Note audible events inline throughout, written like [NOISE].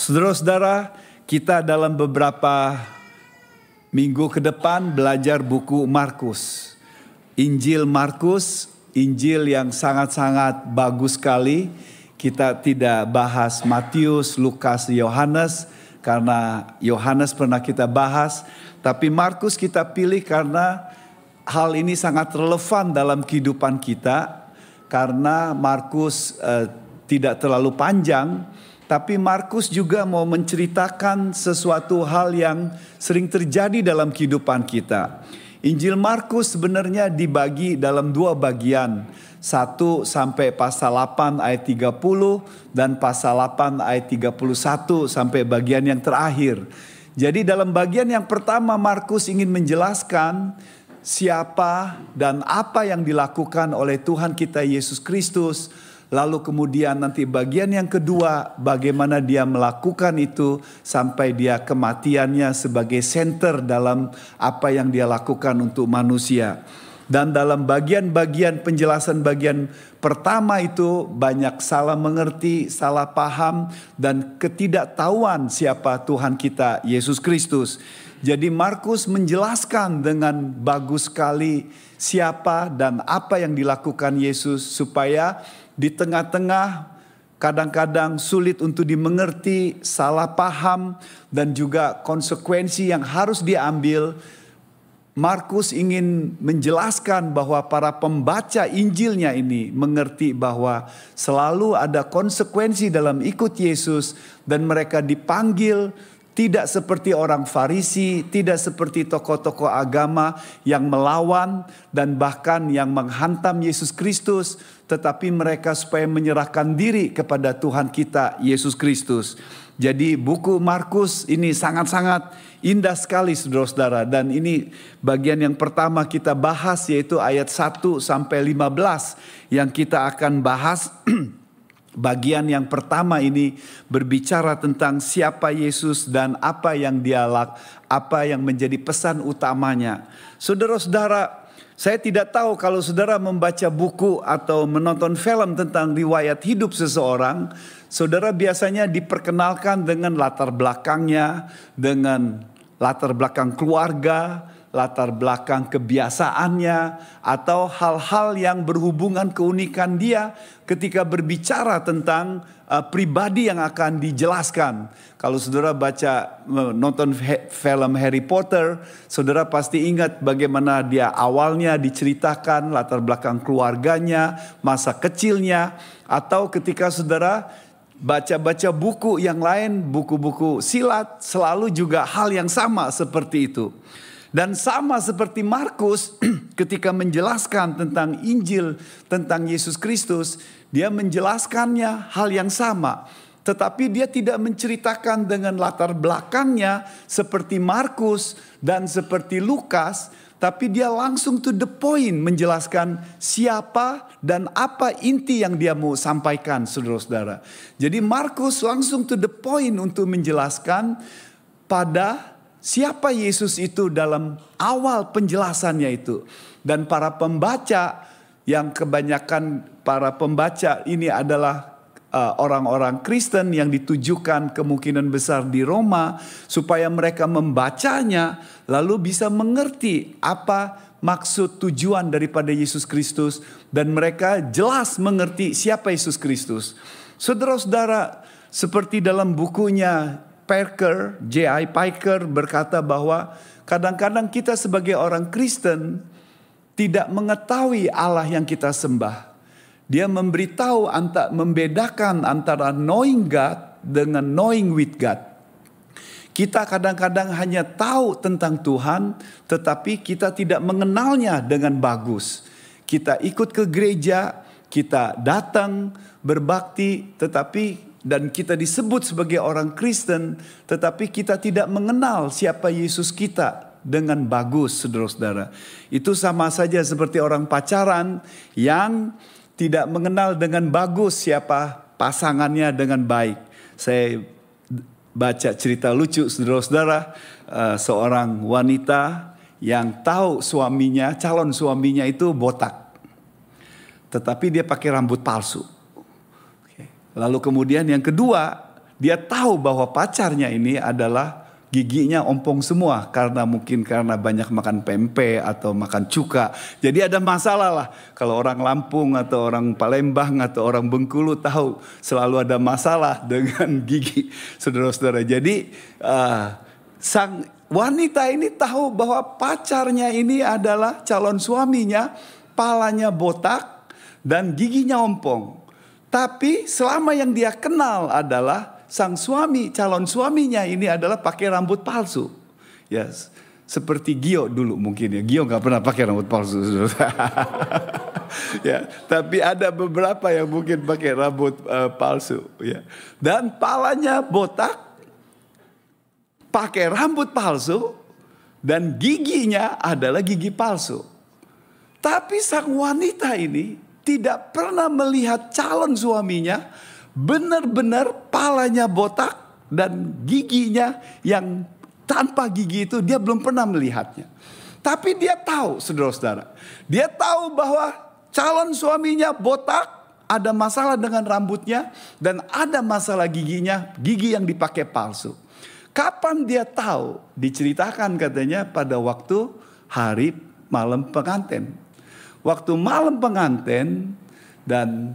Saudara-saudara, kita dalam beberapa minggu ke depan belajar buku Markus. Injil Markus, Injil yang sangat-sangat bagus sekali. Kita tidak bahas Matius, Lukas, Yohanes karena Yohanes pernah kita bahas, tapi Markus kita pilih karena hal ini sangat relevan dalam kehidupan kita karena Markus eh, tidak terlalu panjang tapi Markus juga mau menceritakan sesuatu hal yang sering terjadi dalam kehidupan kita. Injil Markus sebenarnya dibagi dalam dua bagian. Satu sampai pasal 8 ayat 30 dan pasal 8 ayat 31 sampai bagian yang terakhir. Jadi dalam bagian yang pertama Markus ingin menjelaskan siapa dan apa yang dilakukan oleh Tuhan kita Yesus Kristus Lalu kemudian nanti bagian yang kedua bagaimana dia melakukan itu sampai dia kematiannya sebagai center dalam apa yang dia lakukan untuk manusia. Dan dalam bagian-bagian penjelasan bagian pertama itu banyak salah mengerti, salah paham dan ketidaktahuan siapa Tuhan kita Yesus Kristus. Jadi Markus menjelaskan dengan bagus sekali siapa dan apa yang dilakukan Yesus supaya di tengah-tengah kadang-kadang sulit untuk dimengerti, salah paham, dan juga konsekuensi yang harus diambil. Markus ingin menjelaskan bahwa para pembaca Injilnya ini mengerti bahwa selalu ada konsekuensi dalam ikut Yesus, dan mereka dipanggil tidak seperti orang Farisi, tidak seperti tokoh-tokoh agama yang melawan dan bahkan yang menghantam Yesus Kristus, tetapi mereka supaya menyerahkan diri kepada Tuhan kita Yesus Kristus. Jadi buku Markus ini sangat-sangat indah sekali saudara-saudara dan ini bagian yang pertama kita bahas yaitu ayat 1 sampai 15 yang kita akan bahas [CLEARS THROAT] Bagian yang pertama ini berbicara tentang siapa Yesus dan apa yang dia lak, apa yang menjadi pesan utamanya. Saudara-saudara, saya tidak tahu kalau saudara membaca buku atau menonton film tentang riwayat hidup seseorang, saudara biasanya diperkenalkan dengan latar belakangnya, dengan latar belakang keluarga, latar belakang kebiasaannya, atau hal-hal yang berhubungan keunikan dia ketika berbicara tentang uh, pribadi yang akan dijelaskan. Kalau saudara baca nonton film Harry Potter, saudara pasti ingat bagaimana dia awalnya diceritakan latar belakang keluarganya, masa kecilnya, atau ketika saudara baca-baca buku yang lain, buku-buku silat, selalu juga hal yang sama seperti itu. Dan sama seperti Markus [CLEARS THROAT] ketika menjelaskan tentang Injil tentang Yesus Kristus, dia menjelaskannya hal yang sama. Tetapi dia tidak menceritakan dengan latar belakangnya seperti Markus dan seperti Lukas, tapi dia langsung to the point menjelaskan siapa dan apa inti yang dia mau sampaikan saudara-saudara. Jadi Markus langsung to the point untuk menjelaskan pada siapa Yesus itu dalam awal penjelasannya itu. Dan para pembaca yang kebanyakan para pembaca ini adalah uh, orang-orang Kristen yang ditujukan kemungkinan besar di Roma supaya mereka membacanya lalu bisa mengerti apa maksud tujuan daripada Yesus Kristus dan mereka jelas mengerti siapa Yesus Kristus. Saudara-saudara, seperti dalam bukunya Parker, J.I. Piker berkata bahwa kadang-kadang kita sebagai orang Kristen tidak mengetahui Allah yang kita sembah. Dia memberitahu antara membedakan antara knowing God dengan knowing with God. Kita kadang-kadang hanya tahu tentang Tuhan, tetapi kita tidak mengenalnya dengan bagus. Kita ikut ke gereja, kita datang berbakti, tetapi dan kita disebut sebagai orang Kristen, tetapi kita tidak mengenal siapa Yesus kita dengan bagus, saudara-saudara. Itu sama saja seperti orang pacaran yang tidak mengenal dengan bagus siapa pasangannya dengan baik. Saya baca cerita lucu, saudara-saudara, uh, seorang wanita yang tahu suaminya, calon suaminya itu botak, tetapi dia pakai rambut palsu Lalu kemudian yang kedua, dia tahu bahwa pacarnya ini adalah giginya ompong semua karena mungkin karena banyak makan pempek atau makan cuka. Jadi ada masalah lah. Kalau orang Lampung atau orang Palembang atau orang Bengkulu tahu selalu ada masalah [LAUGHS] dengan gigi saudara-saudara. Jadi uh, sang wanita ini tahu bahwa pacarnya ini adalah calon suaminya, palanya botak dan giginya ompong. Tapi selama yang dia kenal adalah sang suami, calon suaminya ini adalah pakai rambut palsu. Ya, yes. seperti Gio dulu mungkin ya. Gio nggak pernah pakai rambut palsu. [LAUGHS] ya, tapi ada beberapa yang mungkin pakai rambut uh, palsu. Ya, dan palanya botak, pakai rambut palsu, dan giginya adalah gigi palsu. Tapi sang wanita ini tidak pernah melihat calon suaminya benar-benar palanya botak dan giginya yang tanpa gigi itu dia belum pernah melihatnya. Tapi dia tahu, saudara-saudara, dia tahu bahwa calon suaminya botak, ada masalah dengan rambutnya, dan ada masalah giginya, gigi yang dipakai palsu. Kapan dia tahu? Diceritakan katanya pada waktu hari malam pengantin. Waktu malam pengantin dan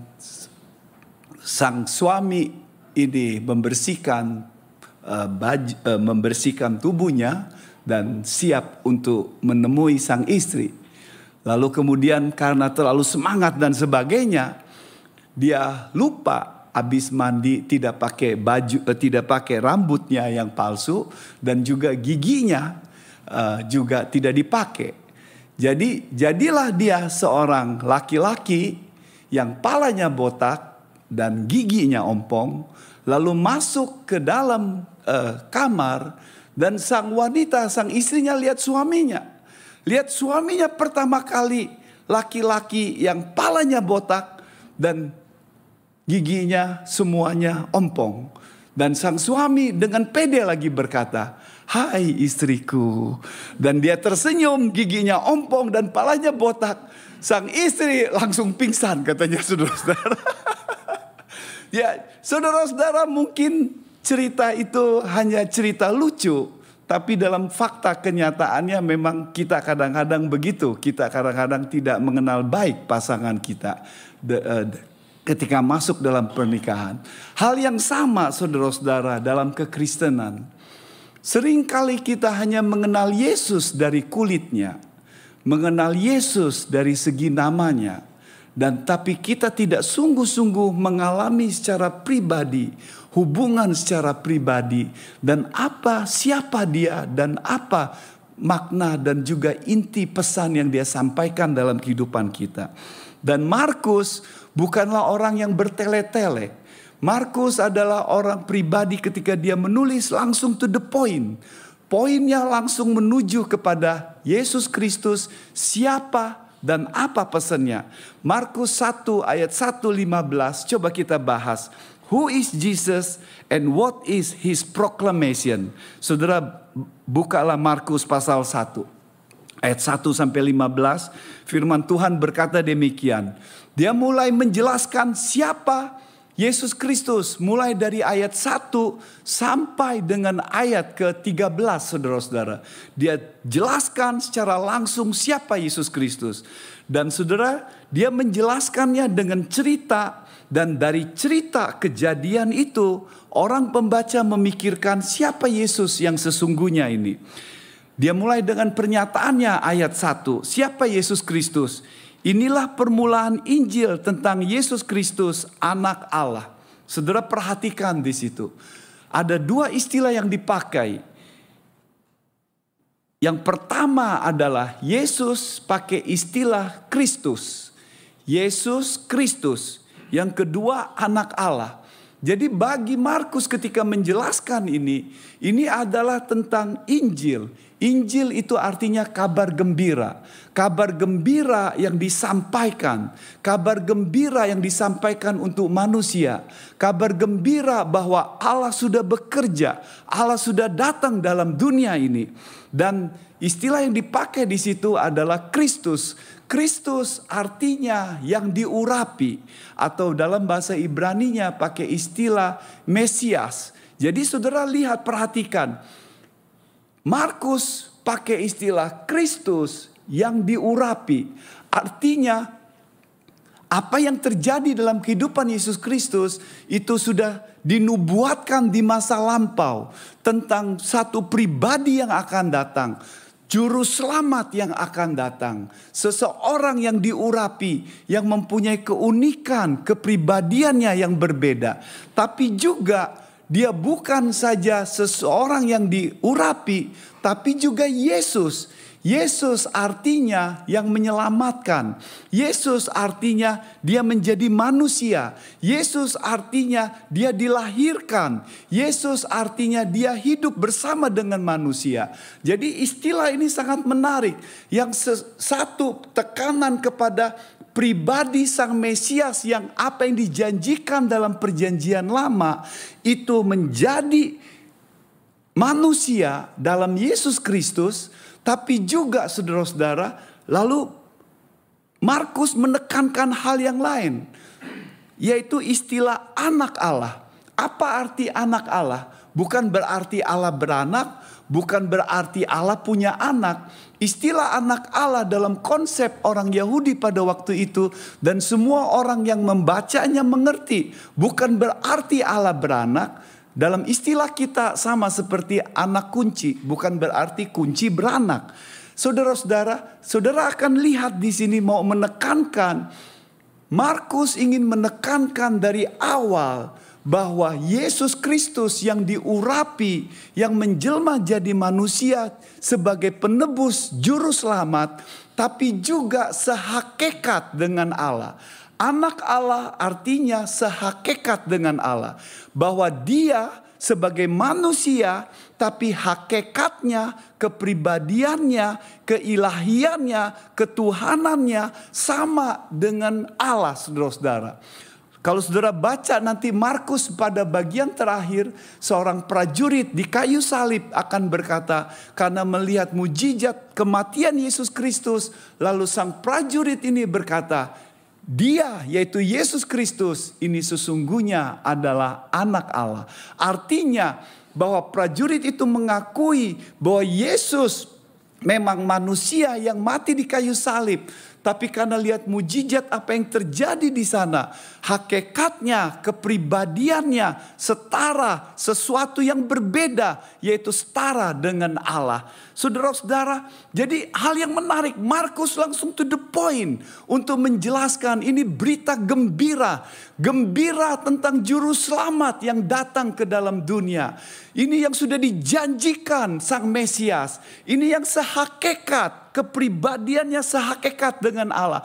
sang suami ini membersihkan uh, baju, uh, membersihkan tubuhnya dan siap untuk menemui sang istri. Lalu kemudian karena terlalu semangat dan sebagainya, dia lupa habis mandi tidak pakai baju, uh, tidak pakai rambutnya yang palsu dan juga giginya uh, juga tidak dipakai. Jadi jadilah dia seorang laki-laki yang palanya botak, dan giginya ompong, lalu masuk ke dalam uh, kamar dan sang wanita, sang istrinya lihat suaminya. Lihat suaminya pertama kali laki-laki yang palanya botak dan giginya semuanya ompong. Dan sang suami dengan pede lagi berkata, Hai istriku. Dan dia tersenyum, giginya ompong dan palanya botak. Sang istri langsung pingsan katanya [LAUGHS] saudara-saudara. [LAUGHS] Ya, saudara-saudara mungkin cerita itu hanya cerita lucu, tapi dalam fakta kenyataannya memang kita kadang-kadang begitu. Kita kadang-kadang tidak mengenal baik pasangan kita eh, ketika masuk dalam pernikahan. Hal yang sama saudara-saudara dalam kekristenan. Seringkali kita hanya mengenal Yesus dari kulitnya. Mengenal Yesus dari segi namanya dan tapi kita tidak sungguh-sungguh mengalami secara pribadi hubungan secara pribadi dan apa siapa dia dan apa makna dan juga inti pesan yang dia sampaikan dalam kehidupan kita. Dan Markus bukanlah orang yang bertele-tele. Markus adalah orang pribadi ketika dia menulis langsung to the point. Poinnya langsung menuju kepada Yesus Kristus, siapa dan apa pesannya? Markus 1 ayat 1:15 coba kita bahas. Who is Jesus and what is his proclamation? Saudara bukalah Markus pasal 1 ayat 1 sampai 15 firman Tuhan berkata demikian. Dia mulai menjelaskan siapa Yesus Kristus mulai dari ayat 1 sampai dengan ayat ke-13 saudara-saudara. Dia jelaskan secara langsung siapa Yesus Kristus. Dan saudara, dia menjelaskannya dengan cerita dan dari cerita kejadian itu orang pembaca memikirkan siapa Yesus yang sesungguhnya ini. Dia mulai dengan pernyataannya ayat 1, siapa Yesus Kristus? Inilah permulaan Injil tentang Yesus Kristus, Anak Allah. Saudara perhatikan di situ. Ada dua istilah yang dipakai. Yang pertama adalah Yesus pakai istilah Kristus. Yesus Kristus. Yang kedua anak Allah. Jadi bagi Markus ketika menjelaskan ini, ini adalah tentang Injil. Injil itu artinya kabar gembira. Kabar gembira yang disampaikan. Kabar gembira yang disampaikan untuk manusia. Kabar gembira bahwa Allah sudah bekerja. Allah sudah datang dalam dunia ini. Dan istilah yang dipakai di situ adalah Kristus. Kristus artinya yang diurapi. Atau dalam bahasa Ibraninya pakai istilah Mesias Jadi saudara lihat perhatikan. Markus pakai istilah Kristus yang diurapi. Artinya apa yang terjadi dalam kehidupan Yesus Kristus itu sudah dinubuatkan di masa lampau tentang satu pribadi yang akan datang. Juru selamat yang akan datang, seseorang yang diurapi, yang mempunyai keunikan, kepribadiannya yang berbeda, tapi juga dia bukan saja seseorang yang diurapi, tapi juga Yesus Yesus artinya yang menyelamatkan. Yesus artinya dia menjadi manusia. Yesus artinya dia dilahirkan. Yesus artinya dia hidup bersama dengan manusia. Jadi istilah ini sangat menarik. Yang satu tekanan kepada pribadi sang Mesias yang apa yang dijanjikan dalam perjanjian lama itu menjadi manusia dalam Yesus Kristus tapi juga saudara-saudara, lalu Markus menekankan hal yang lain, yaitu istilah anak Allah. Apa arti anak Allah? Bukan berarti Allah beranak, bukan berarti Allah punya anak. Istilah anak Allah dalam konsep orang Yahudi pada waktu itu dan semua orang yang membacanya mengerti, bukan berarti Allah beranak, dalam istilah kita sama seperti anak kunci, bukan berarti kunci beranak. Saudara-saudara, saudara akan lihat di sini mau menekankan Markus ingin menekankan dari awal bahwa Yesus Kristus yang diurapi, yang menjelma jadi manusia sebagai penebus juru selamat, tapi juga sehakikat dengan Allah. Anak Allah artinya sehakikat dengan Allah, bahwa Dia sebagai manusia, tapi hakikatnya, kepribadiannya, keilahiannya, ketuhanannya sama dengan Allah, saudara-saudara. Kalau saudara baca nanti Markus pada bagian terakhir, seorang prajurit di kayu salib akan berkata, karena melihat mujizat kematian Yesus Kristus, lalu sang prajurit ini berkata, dia yaitu Yesus Kristus ini sesungguhnya adalah anak Allah. Artinya bahwa prajurit itu mengakui bahwa Yesus memang manusia yang mati di kayu salib, tapi karena lihat mujizat apa yang terjadi di sana, hakikatnya, kepribadiannya setara, sesuatu yang berbeda, yaitu setara dengan Allah. Saudara-saudara, jadi hal yang menarik, Markus langsung to the point untuk menjelaskan ini berita gembira, gembira tentang juru selamat yang datang ke dalam dunia. Ini yang sudah dijanjikan Sang Mesias, ini yang sehakikat kepribadiannya sehakikat dengan Allah.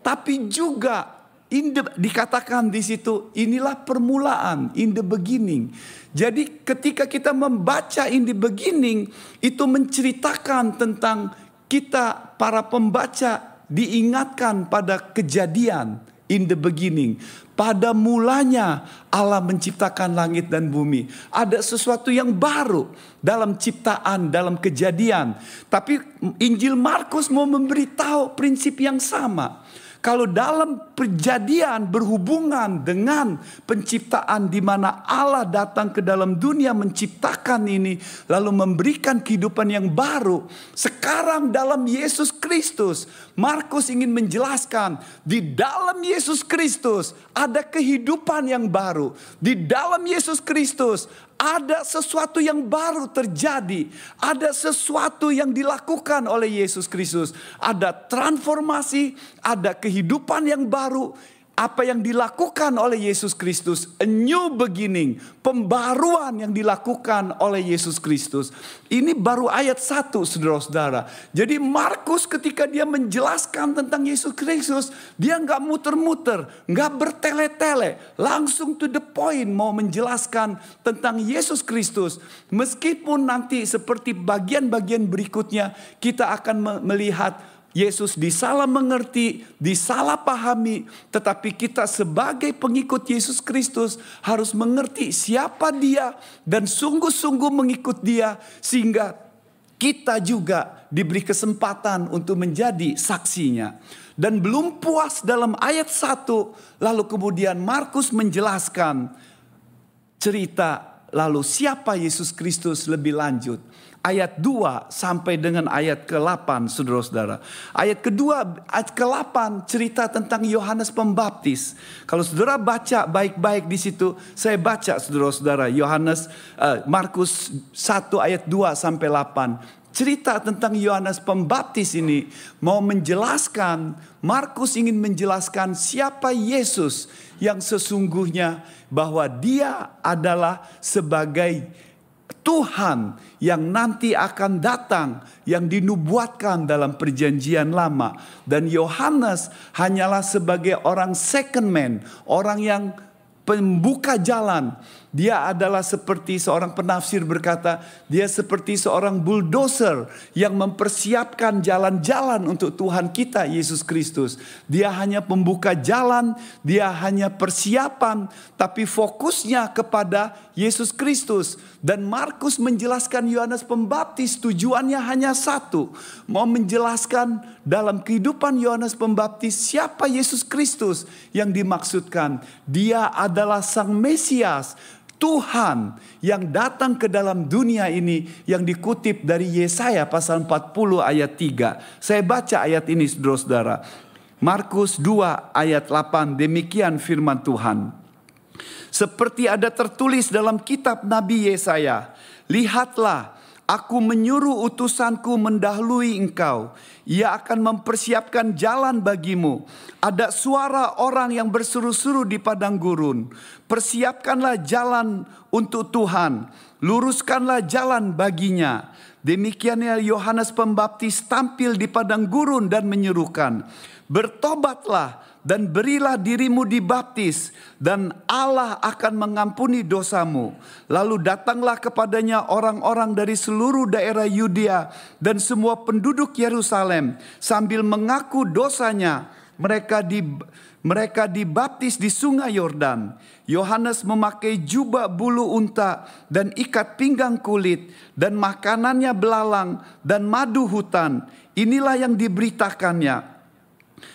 Tapi juga in the, dikatakan di situ inilah permulaan in the beginning. Jadi ketika kita membaca in the beginning itu menceritakan tentang kita para pembaca diingatkan pada kejadian in the beginning. Pada mulanya Allah menciptakan langit dan bumi. Ada sesuatu yang baru dalam ciptaan, dalam kejadian. Tapi Injil Markus mau memberitahu prinsip yang sama kalau dalam perjadian berhubungan dengan penciptaan di mana Allah datang ke dalam dunia menciptakan ini lalu memberikan kehidupan yang baru. Sekarang dalam Yesus Kristus, Markus ingin menjelaskan di dalam Yesus Kristus ada kehidupan yang baru. Di dalam Yesus Kristus ada sesuatu yang baru terjadi, ada sesuatu yang dilakukan oleh Yesus Kristus, ada transformasi, ada kehidupan yang baru, apa yang dilakukan oleh Yesus Kristus, a new beginning, pembaruan yang dilakukan oleh Yesus Kristus. Ini baru ayat satu, saudara-saudara. Jadi Markus ketika dia menjelaskan tentang Yesus Kristus, dia nggak muter-muter, nggak bertele-tele, langsung to the point mau menjelaskan tentang Yesus Kristus. Meskipun nanti seperti bagian-bagian berikutnya kita akan melihat Yesus disalah mengerti, disalah pahami, tetapi kita sebagai pengikut Yesus Kristus harus mengerti siapa Dia dan sungguh-sungguh mengikut Dia sehingga kita juga diberi kesempatan untuk menjadi saksinya. Dan belum puas dalam ayat 1, lalu kemudian Markus menjelaskan cerita lalu siapa Yesus Kristus lebih lanjut ayat 2 sampai dengan ayat ke-8 saudara-saudara. Ayat kedua, ayat ke-8 cerita tentang Yohanes Pembaptis. Kalau saudara baca baik-baik di situ, saya baca saudara-saudara Yohanes uh, Markus 1 ayat 2 sampai 8. Cerita tentang Yohanes Pembaptis ini mau menjelaskan, Markus ingin menjelaskan siapa Yesus yang sesungguhnya bahwa dia adalah sebagai Tuhan yang nanti akan datang yang dinubuatkan dalam perjanjian lama dan Yohanes hanyalah sebagai orang second man, orang yang pembuka jalan dia adalah seperti seorang penafsir berkata, dia seperti seorang bulldozer yang mempersiapkan jalan-jalan untuk Tuhan kita Yesus Kristus. Dia hanya pembuka jalan, dia hanya persiapan, tapi fokusnya kepada Yesus Kristus. Dan Markus menjelaskan Yohanes Pembaptis tujuannya hanya satu, mau menjelaskan dalam kehidupan Yohanes Pembaptis siapa Yesus Kristus yang dimaksudkan. Dia adalah Sang Mesias Tuhan yang datang ke dalam dunia ini yang dikutip dari Yesaya pasal 40 ayat 3. Saya baca ayat ini saudara-saudara. Markus 2 ayat 8 demikian firman Tuhan. Seperti ada tertulis dalam kitab Nabi Yesaya, lihatlah Aku menyuruh utusanku mendahului engkau. Ia akan mempersiapkan jalan bagimu. Ada suara orang yang berseru-seru di padang gurun. Persiapkanlah jalan untuk Tuhan. Luruskanlah jalan baginya. Demikiannya Yohanes Pembaptis tampil di padang gurun dan menyerukan. Bertobatlah dan berilah dirimu dibaptis dan Allah akan mengampuni dosamu. Lalu datanglah kepadanya orang-orang dari seluruh daerah Yudea dan semua penduduk Yerusalem sambil mengaku dosanya. Mereka di mereka dibaptis di sungai Yordan. Yohanes memakai jubah bulu unta dan ikat pinggang kulit dan makanannya belalang dan madu hutan. Inilah yang diberitakannya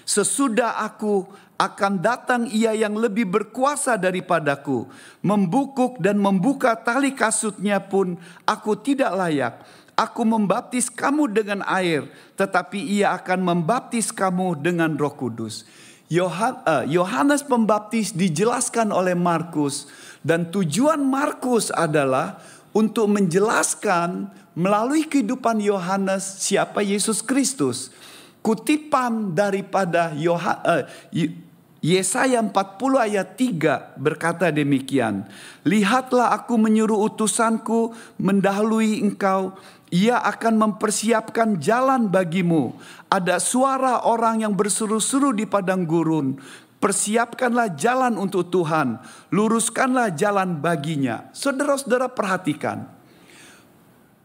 Sesudah aku akan datang ia yang lebih berkuasa daripadaku. Membukuk dan membuka tali kasutnya pun aku tidak layak. Aku membaptis kamu dengan air, tetapi ia akan membaptis kamu dengan roh kudus. Eh, Yohanes Pembaptis dijelaskan oleh Markus dan tujuan Markus adalah untuk menjelaskan melalui kehidupan Yohanes siapa Yesus Kristus kutipan daripada uh, Yesaya 40 ayat 3 berkata demikian. Lihatlah aku menyuruh utusanku mendahului engkau. Ia akan mempersiapkan jalan bagimu. Ada suara orang yang berseru-seru di padang gurun. Persiapkanlah jalan untuk Tuhan. Luruskanlah jalan baginya. Saudara-saudara perhatikan.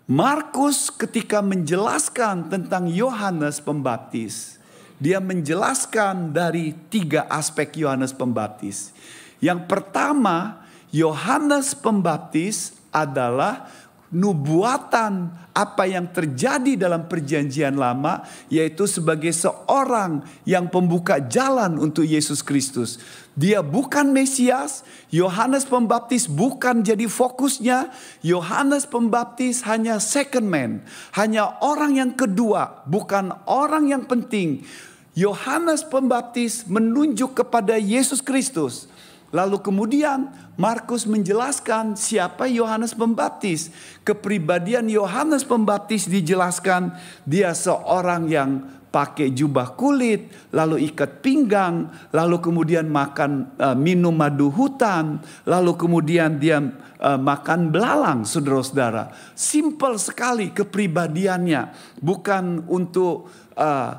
Markus ketika menjelaskan tentang Yohanes Pembaptis, dia menjelaskan dari tiga aspek Yohanes Pembaptis. Yang pertama, Yohanes Pembaptis adalah nubuatan apa yang terjadi dalam perjanjian lama yaitu sebagai seorang yang pembuka jalan untuk Yesus Kristus. Dia bukan Mesias, Yohanes Pembaptis bukan jadi fokusnya, Yohanes Pembaptis hanya second man, hanya orang yang kedua, bukan orang yang penting. Yohanes Pembaptis menunjuk kepada Yesus Kristus. Lalu kemudian Markus menjelaskan siapa Yohanes Pembaptis. Kepribadian Yohanes Pembaptis dijelaskan dia seorang yang pakai jubah kulit, lalu ikat pinggang, lalu kemudian makan uh, minum madu hutan, lalu kemudian dia uh, makan belalang, saudara-saudara. Simple sekali kepribadiannya, bukan untuk uh,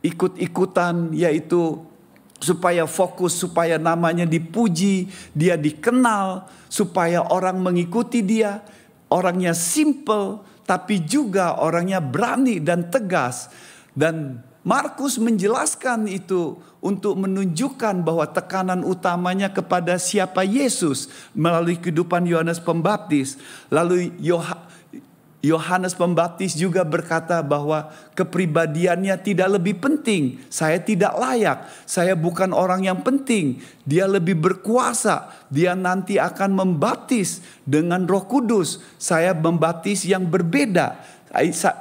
ikut-ikutan, yaitu supaya fokus, supaya namanya dipuji, dia dikenal, supaya orang mengikuti dia. Orangnya simple, tapi juga orangnya berani dan tegas. Dan Markus menjelaskan itu untuk menunjukkan bahwa tekanan utamanya kepada siapa Yesus melalui kehidupan Yohanes Pembaptis. Lalu Yohanes Pembaptis juga berkata bahwa kepribadiannya tidak lebih penting. Saya tidak layak, saya bukan orang yang penting. Dia lebih berkuasa, dia nanti akan membaptis dengan Roh Kudus. Saya membaptis yang berbeda.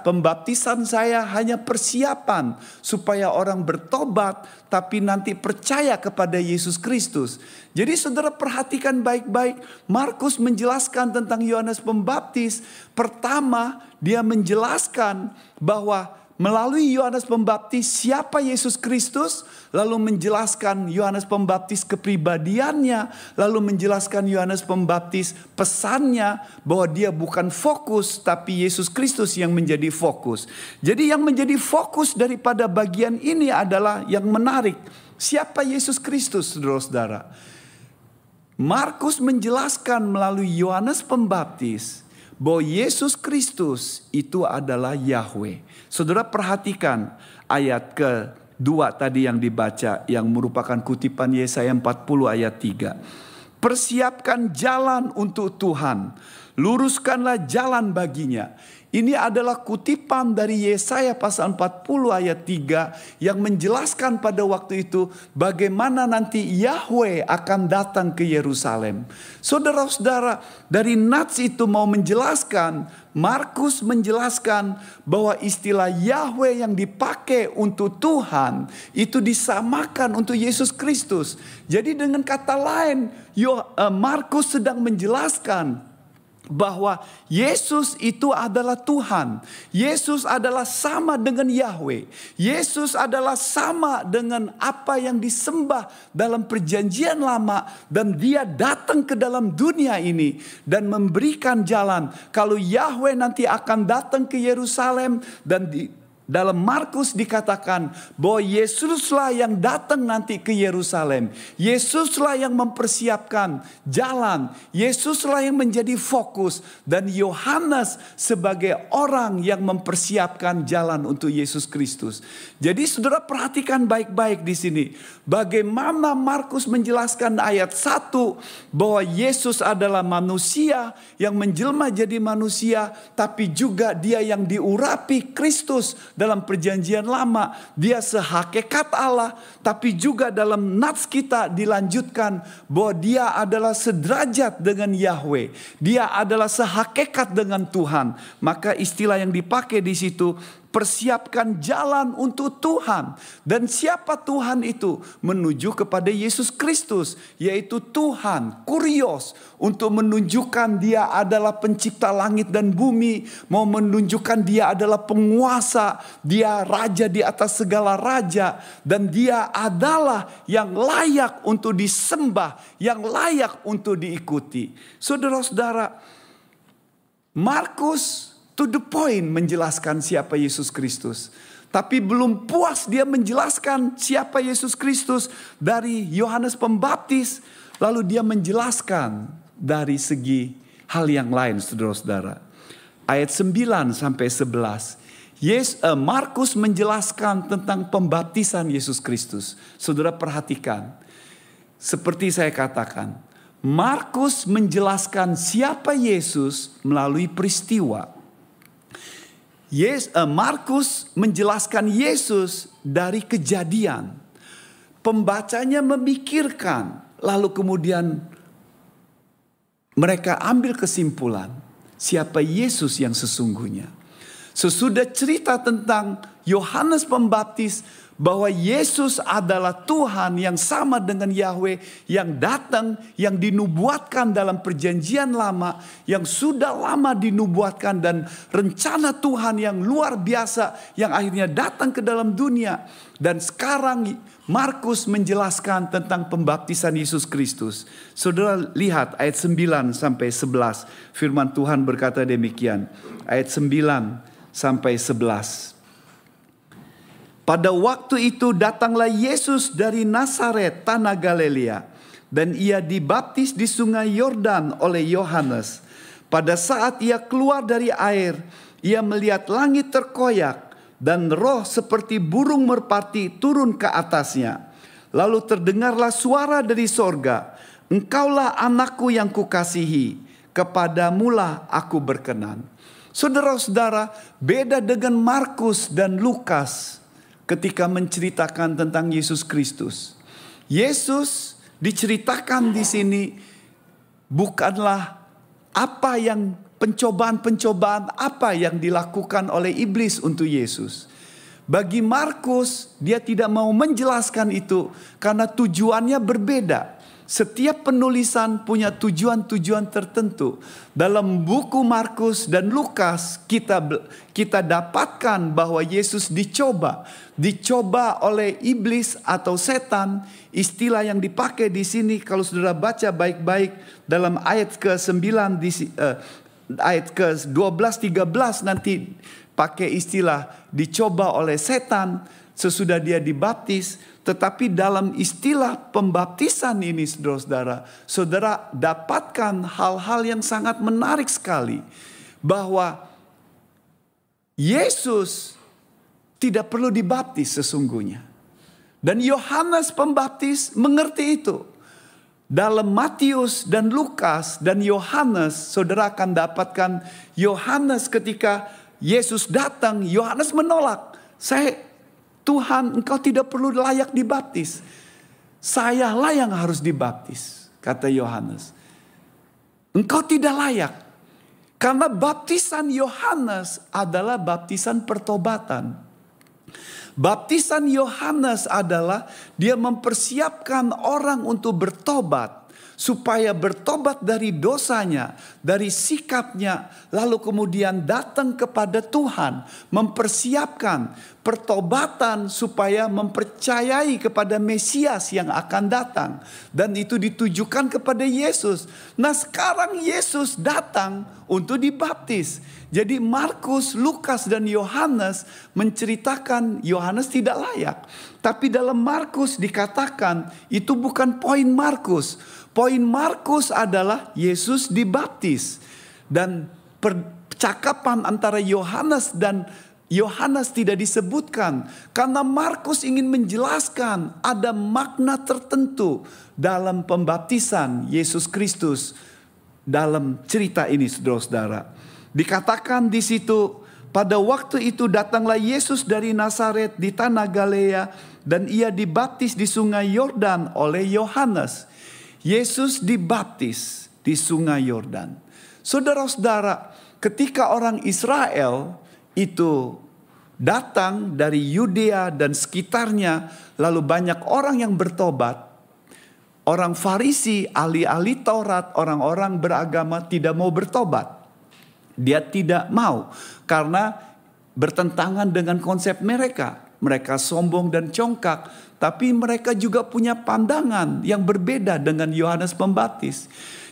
Pembaptisan saya hanya persiapan supaya orang bertobat, tapi nanti percaya kepada Yesus Kristus. Jadi, saudara, perhatikan baik-baik. Markus menjelaskan tentang Yohanes Pembaptis. Pertama, dia menjelaskan bahwa melalui Yohanes Pembaptis siapa Yesus Kristus, lalu menjelaskan Yohanes Pembaptis kepribadiannya, lalu menjelaskan Yohanes Pembaptis pesannya bahwa dia bukan fokus tapi Yesus Kristus yang menjadi fokus. Jadi yang menjadi fokus daripada bagian ini adalah yang menarik. Siapa Yesus Kristus, saudara-saudara? Markus menjelaskan melalui Yohanes Pembaptis bahwa Yesus Kristus itu adalah Yahweh. Saudara perhatikan ayat ke dua tadi yang dibaca yang merupakan kutipan Yesaya 40 ayat 3. Persiapkan jalan untuk Tuhan, luruskanlah jalan baginya. Ini adalah kutipan dari Yesaya pasal 40 ayat 3 yang menjelaskan pada waktu itu bagaimana nanti Yahweh akan datang ke Yerusalem. Saudara-saudara, dari Nats itu mau menjelaskan, Markus menjelaskan bahwa istilah Yahweh yang dipakai untuk Tuhan itu disamakan untuk Yesus Kristus. Jadi dengan kata lain, eh, Markus sedang menjelaskan bahwa Yesus itu adalah Tuhan. Yesus adalah sama dengan Yahweh. Yesus adalah sama dengan apa yang disembah dalam perjanjian lama dan dia datang ke dalam dunia ini dan memberikan jalan. Kalau Yahweh nanti akan datang ke Yerusalem dan di, dalam Markus dikatakan bahwa Yesuslah yang datang nanti ke Yerusalem. Yesuslah yang mempersiapkan jalan. Yesuslah yang menjadi fokus dan Yohanes sebagai orang yang mempersiapkan jalan untuk Yesus Kristus. Jadi Saudara perhatikan baik-baik di sini. Bagaimana Markus menjelaskan ayat 1 bahwa Yesus adalah manusia yang menjelma jadi manusia tapi juga dia yang diurapi Kristus dalam perjanjian lama. Dia sehakikat Allah tapi juga dalam nats kita dilanjutkan bahwa dia adalah sederajat dengan Yahweh. Dia adalah sehakikat dengan Tuhan. Maka istilah yang dipakai di situ persiapkan jalan untuk Tuhan. Dan siapa Tuhan itu? Menuju kepada Yesus Kristus, yaitu Tuhan, kurios, untuk menunjukkan dia adalah pencipta langit dan bumi, mau menunjukkan dia adalah penguasa, dia raja di atas segala raja, dan dia adalah yang layak untuk disembah, yang layak untuk diikuti. Saudara-saudara, Markus to the point menjelaskan siapa Yesus Kristus. Tapi belum puas dia menjelaskan siapa Yesus Kristus dari Yohanes Pembaptis. Lalu dia menjelaskan dari segi hal yang lain saudara-saudara. Ayat 9 sampai 11. Yes, uh, Markus menjelaskan tentang pembaptisan Yesus Kristus. Saudara perhatikan. Seperti saya katakan. Markus menjelaskan siapa Yesus melalui peristiwa. Yes, uh, Markus menjelaskan Yesus dari kejadian. Pembacanya memikirkan, lalu kemudian mereka ambil kesimpulan siapa Yesus yang sesungguhnya. Sesudah cerita tentang Yohanes Pembaptis bahwa Yesus adalah Tuhan yang sama dengan Yahweh yang datang yang dinubuatkan dalam perjanjian lama yang sudah lama dinubuatkan dan rencana Tuhan yang luar biasa yang akhirnya datang ke dalam dunia dan sekarang Markus menjelaskan tentang pembaptisan Yesus Kristus. Saudara lihat ayat 9 sampai 11 firman Tuhan berkata demikian. Ayat 9 sampai 11. Pada waktu itu datanglah Yesus dari Nazaret, tanah Galilea, dan ia dibaptis di sungai Yordan oleh Yohanes. Pada saat ia keluar dari air, ia melihat langit terkoyak dan roh seperti burung merpati turun ke atasnya. Lalu terdengarlah suara dari sorga, Engkaulah anakku yang kukasihi, kepadamulah aku berkenan. Saudara-saudara, beda dengan Markus dan Lukas ketika menceritakan tentang Yesus Kristus. Yesus diceritakan di sini bukanlah apa yang pencobaan-pencobaan apa yang dilakukan oleh iblis untuk Yesus. Bagi Markus, dia tidak mau menjelaskan itu karena tujuannya berbeda. Setiap penulisan punya tujuan-tujuan tertentu. Dalam buku Markus dan Lukas kita kita dapatkan bahwa Yesus dicoba, dicoba oleh iblis atau setan. Istilah yang dipakai di sini kalau Saudara baca baik-baik dalam ayat ke-9 di uh, ayat ke-12 13 nanti pakai istilah dicoba oleh setan sesudah dia dibaptis tetapi dalam istilah pembaptisan ini saudara-saudara, saudara dapatkan hal-hal yang sangat menarik sekali. Bahwa Yesus tidak perlu dibaptis sesungguhnya. Dan Yohanes pembaptis mengerti itu. Dalam Matius dan Lukas dan Yohanes, saudara akan dapatkan Yohanes ketika Yesus datang, Yohanes menolak. Saya Tuhan engkau tidak perlu layak dibaptis. Sayalah yang harus dibaptis, kata Yohanes. Engkau tidak layak. Karena baptisan Yohanes adalah baptisan pertobatan. Baptisan Yohanes adalah dia mempersiapkan orang untuk bertobat supaya bertobat dari dosanya, dari sikapnya, lalu kemudian datang kepada Tuhan, mempersiapkan pertobatan supaya mempercayai kepada Mesias yang akan datang, dan itu ditujukan kepada Yesus. Nah, sekarang Yesus datang untuk dibaptis. Jadi, Markus, Lukas, dan Yohanes menceritakan Yohanes tidak layak, tapi dalam Markus dikatakan itu bukan poin Markus Poin Markus adalah Yesus dibaptis dan percakapan antara Yohanes dan Yohanes tidak disebutkan karena Markus ingin menjelaskan ada makna tertentu dalam pembaptisan Yesus Kristus dalam cerita ini saudara-saudara. Dikatakan di situ pada waktu itu datanglah Yesus dari Nazaret di tanah Galilea dan ia dibaptis di sungai Yordan oleh Yohanes. Yesus dibaptis di sungai Yordan. Saudara-saudara, ketika orang Israel itu datang dari Yudea dan sekitarnya, lalu banyak orang yang bertobat, orang Farisi, ahli-ahli Taurat, orang-orang beragama tidak mau bertobat. Dia tidak mau karena bertentangan dengan konsep mereka. Mereka sombong dan congkak, tapi mereka juga punya pandangan yang berbeda dengan Yohanes Pembaptis.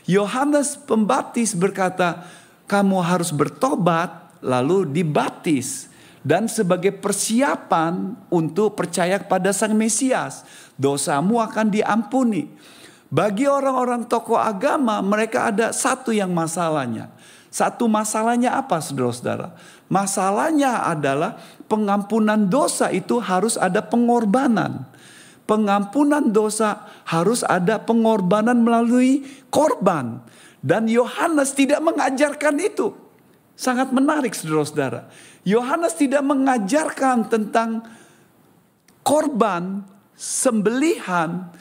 Yohanes Pembaptis berkata, "Kamu harus bertobat, lalu dibaptis." Dan sebagai persiapan untuk percaya kepada Sang Mesias, dosamu akan diampuni. Bagi orang-orang tokoh agama, mereka ada satu yang masalahnya. Satu masalahnya apa, saudara-saudara? Masalahnya adalah pengampunan dosa itu harus ada pengorbanan pengampunan dosa harus ada pengorbanan melalui korban. Dan Yohanes tidak mengajarkan itu. Sangat menarik saudara-saudara. Yohanes tidak mengajarkan tentang korban, sembelihan,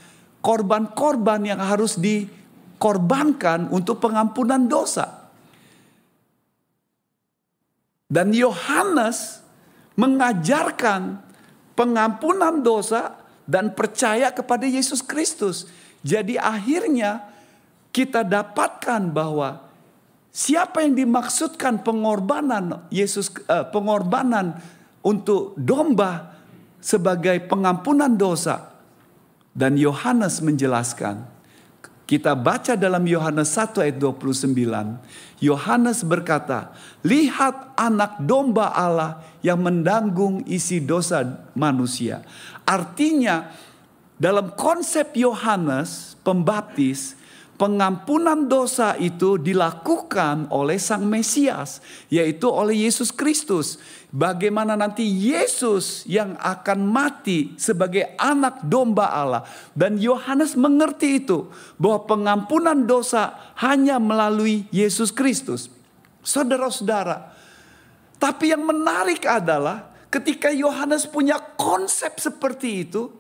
korban-korban yang harus dikorbankan untuk pengampunan dosa. Dan Yohanes mengajarkan pengampunan dosa dan percaya kepada Yesus Kristus. Jadi akhirnya kita dapatkan bahwa siapa yang dimaksudkan pengorbanan Yesus eh, pengorbanan untuk domba sebagai pengampunan dosa dan Yohanes menjelaskan kita baca dalam Yohanes 1 ayat 29. Yohanes berkata, "Lihat anak domba Allah yang mendanggung isi dosa manusia." Artinya dalam konsep Yohanes pembaptis, pengampunan dosa itu dilakukan oleh Sang Mesias, yaitu oleh Yesus Kristus. Bagaimana nanti Yesus yang akan mati sebagai anak domba Allah, dan Yohanes mengerti itu bahwa pengampunan dosa hanya melalui Yesus Kristus. Saudara-saudara, Tapi yang menarik adalah ketika Yohanes punya konsep seperti itu,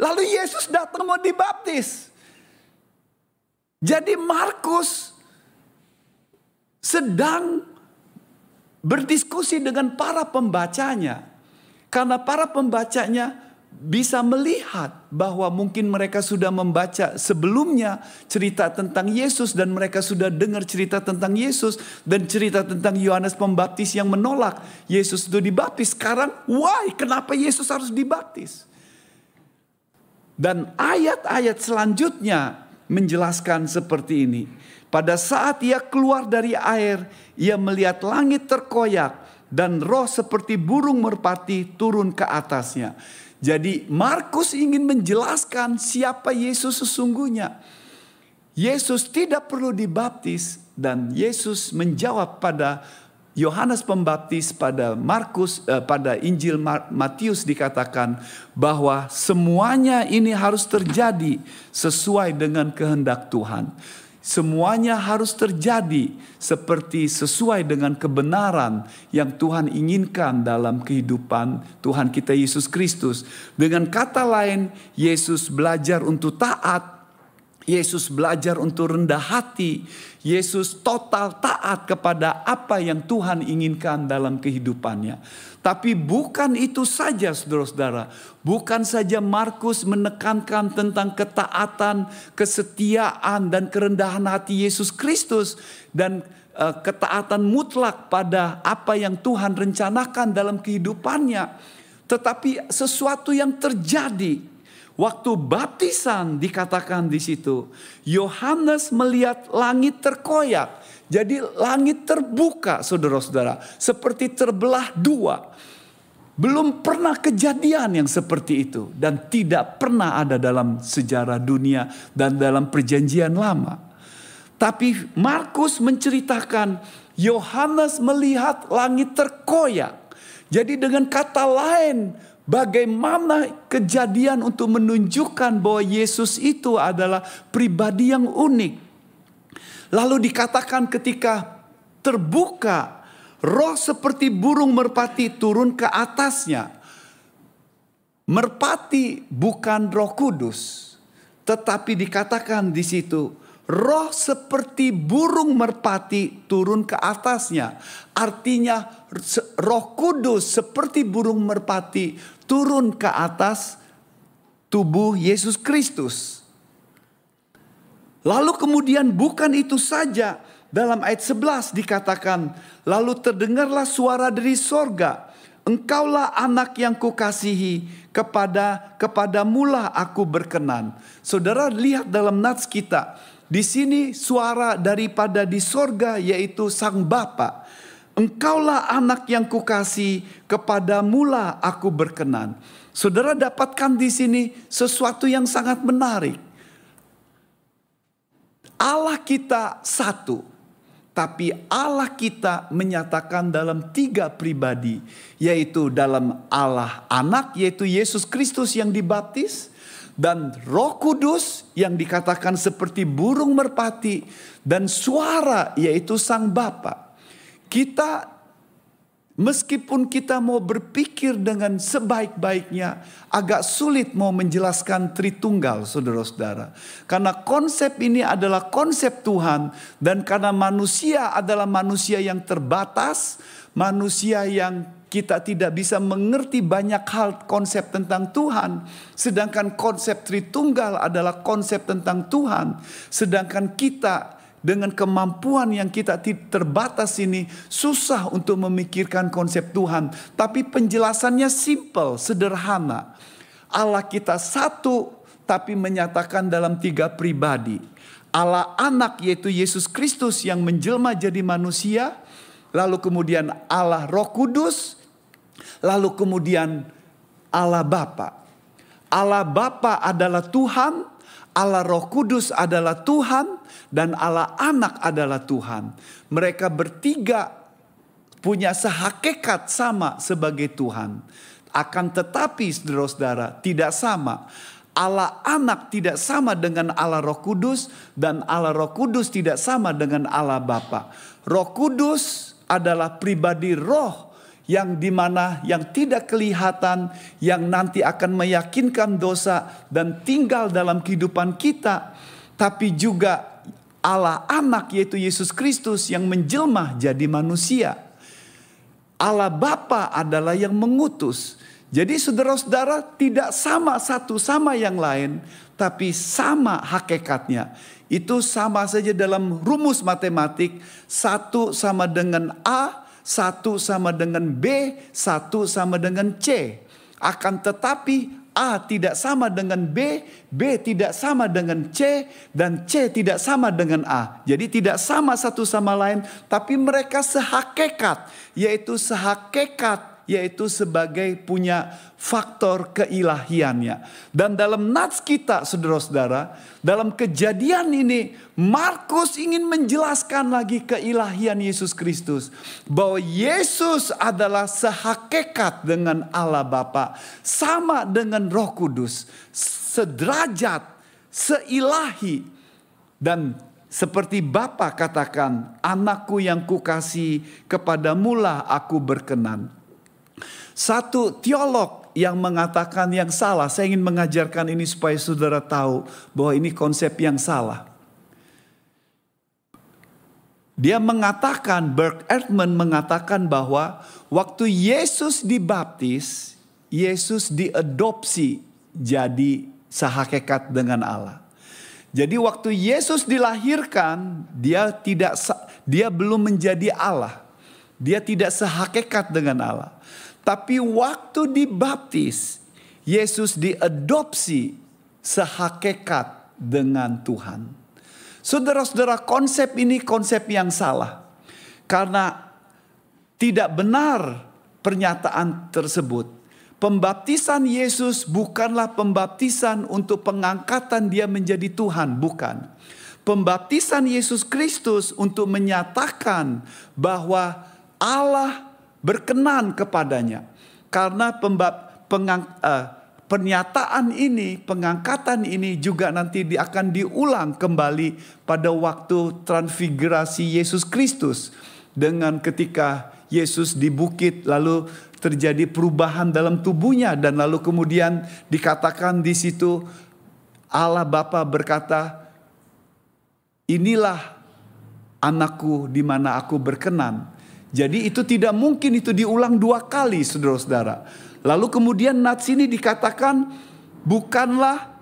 lalu Yesus datang mau dibaptis. Jadi Markus sedang berdiskusi dengan para pembacanya. Karena para pembacanya bisa melihat bahwa mungkin mereka sudah membaca sebelumnya cerita tentang Yesus dan mereka sudah dengar cerita tentang Yesus dan cerita tentang Yohanes Pembaptis yang menolak Yesus itu dibaptis. Sekarang, why? Kenapa Yesus harus dibaptis? Dan ayat-ayat selanjutnya menjelaskan seperti ini. Pada saat ia keluar dari air, ia melihat langit terkoyak dan roh seperti burung merpati turun ke atasnya. Jadi Markus ingin menjelaskan siapa Yesus sesungguhnya. Yesus tidak perlu dibaptis dan Yesus menjawab pada Yohanes Pembaptis pada Markus eh, pada Injil Matius dikatakan bahwa semuanya ini harus terjadi sesuai dengan kehendak Tuhan. Semuanya harus terjadi seperti sesuai dengan kebenaran yang Tuhan inginkan dalam kehidupan Tuhan kita Yesus Kristus. Dengan kata lain, Yesus belajar untuk taat, Yesus belajar untuk rendah hati, Yesus total taat kepada apa yang Tuhan inginkan dalam kehidupannya. Tapi bukan itu saja saudara-saudara. Bukan saja Markus menekankan tentang ketaatan, kesetiaan dan kerendahan hati Yesus Kristus. Dan uh, ketaatan mutlak pada apa yang Tuhan rencanakan dalam kehidupannya. Tetapi sesuatu yang terjadi Waktu baptisan dikatakan di situ, Yohanes melihat langit terkoyak. Jadi langit terbuka saudara-saudara, seperti terbelah dua. Belum pernah kejadian yang seperti itu dan tidak pernah ada dalam sejarah dunia dan dalam perjanjian lama. Tapi Markus menceritakan Yohanes melihat langit terkoyak. Jadi dengan kata lain, bagaimana kejadian untuk menunjukkan bahwa Yesus itu adalah pribadi yang unik. Lalu dikatakan ketika terbuka Roh seperti burung merpati turun ke atasnya. Merpati bukan roh kudus. Tetapi dikatakan di situ. Roh seperti burung merpati turun ke atasnya. Artinya roh kudus seperti burung merpati turun ke atas tubuh Yesus Kristus. Lalu kemudian bukan itu saja dalam ayat 11 dikatakan, lalu terdengarlah suara dari sorga. Engkaulah anak yang kukasihi, kepada kepada mula aku berkenan. Saudara lihat dalam nats kita, di sini suara daripada di sorga yaitu sang Bapa. Engkaulah anak yang kukasih, kepada mula aku berkenan. Saudara dapatkan di sini sesuatu yang sangat menarik. Allah kita satu, tapi Allah kita menyatakan dalam tiga pribadi, yaitu dalam Allah Anak, yaitu Yesus Kristus yang dibaptis, dan Roh Kudus yang dikatakan seperti burung merpati, dan suara, yaitu Sang Bapa. Kita Meskipun kita mau berpikir dengan sebaik-baiknya, agak sulit mau menjelaskan Tritunggal, saudara-saudara. Karena konsep ini adalah konsep Tuhan, dan karena manusia adalah manusia yang terbatas, manusia yang kita tidak bisa mengerti banyak hal konsep tentang Tuhan, sedangkan konsep Tritunggal adalah konsep tentang Tuhan, sedangkan kita dengan kemampuan yang kita terbatas ini susah untuk memikirkan konsep Tuhan. Tapi penjelasannya simple, sederhana. Allah kita satu tapi menyatakan dalam tiga pribadi. Allah anak yaitu Yesus Kristus yang menjelma jadi manusia. Lalu kemudian Allah roh kudus. Lalu kemudian Allah Bapa. Allah Bapa adalah Tuhan Allah Roh Kudus adalah Tuhan dan Allah Anak adalah Tuhan. Mereka bertiga punya sehakikat sama sebagai Tuhan. Akan tetapi saudara-saudara tidak sama. Allah Anak tidak sama dengan Allah Roh Kudus dan Allah Roh Kudus tidak sama dengan Allah Bapa. Roh Kudus adalah pribadi roh yang di mana yang tidak kelihatan, yang nanti akan meyakinkan dosa dan tinggal dalam kehidupan kita, tapi juga Allah anak yaitu Yesus Kristus yang menjelma jadi manusia. Allah Bapa adalah yang mengutus. Jadi saudara-saudara tidak sama satu sama yang lain, tapi sama hakikatnya. Itu sama saja dalam rumus matematik, satu sama dengan A, satu sama dengan B, satu sama dengan C. Akan tetapi A tidak sama dengan B, B tidak sama dengan C, dan C tidak sama dengan A. Jadi tidak sama satu sama lain, tapi mereka sehakikat, yaitu sehakikat yaitu sebagai punya faktor keilahiannya. Dan dalam nats kita saudara-saudara, dalam kejadian ini Markus ingin menjelaskan lagi keilahian Yesus Kristus. Bahwa Yesus adalah sehakikat dengan Allah Bapa, sama dengan roh kudus, sederajat, seilahi. Dan seperti Bapa katakan, anakku yang kukasih kepadamulah aku berkenan. Satu teolog yang mengatakan yang salah, saya ingin mengajarkan ini supaya saudara tahu bahwa ini konsep yang salah. Dia mengatakan, Berk Ehrman mengatakan bahwa waktu Yesus dibaptis, Yesus diadopsi jadi sehakikat dengan Allah. Jadi waktu Yesus dilahirkan, dia tidak dia belum menjadi Allah. Dia tidak sehakikat dengan Allah. Tapi waktu dibaptis, Yesus diadopsi sehakikat dengan Tuhan. Saudara-saudara, konsep ini konsep yang salah. Karena tidak benar pernyataan tersebut. Pembaptisan Yesus bukanlah pembaptisan untuk pengangkatan dia menjadi Tuhan, bukan. Pembaptisan Yesus Kristus untuk menyatakan bahwa Allah berkenan kepadanya. Karena pembab, pengang, uh, pernyataan ini, pengangkatan ini juga nanti akan diulang kembali pada waktu transfigurasi Yesus Kristus. Dengan ketika Yesus di bukit lalu terjadi perubahan dalam tubuhnya dan lalu kemudian dikatakan di situ Allah Bapa berkata, inilah anakku di mana aku berkenan. Jadi itu tidak mungkin itu diulang dua kali saudara-saudara. Lalu kemudian nats ini dikatakan bukanlah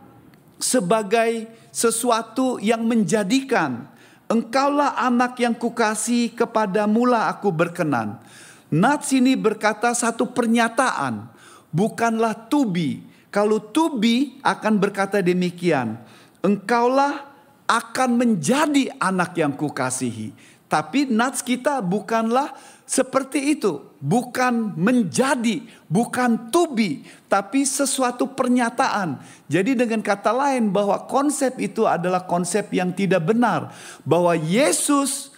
sebagai sesuatu yang menjadikan. Engkaulah anak yang kukasih kepada mula aku berkenan. Nats ini berkata satu pernyataan. Bukanlah tubi. Kalau tubi akan berkata demikian. Engkaulah akan menjadi anak yang kukasihi. Tapi nats kita bukanlah seperti itu. Bukan menjadi, bukan to be, tapi sesuatu pernyataan. Jadi dengan kata lain bahwa konsep itu adalah konsep yang tidak benar. Bahwa Yesus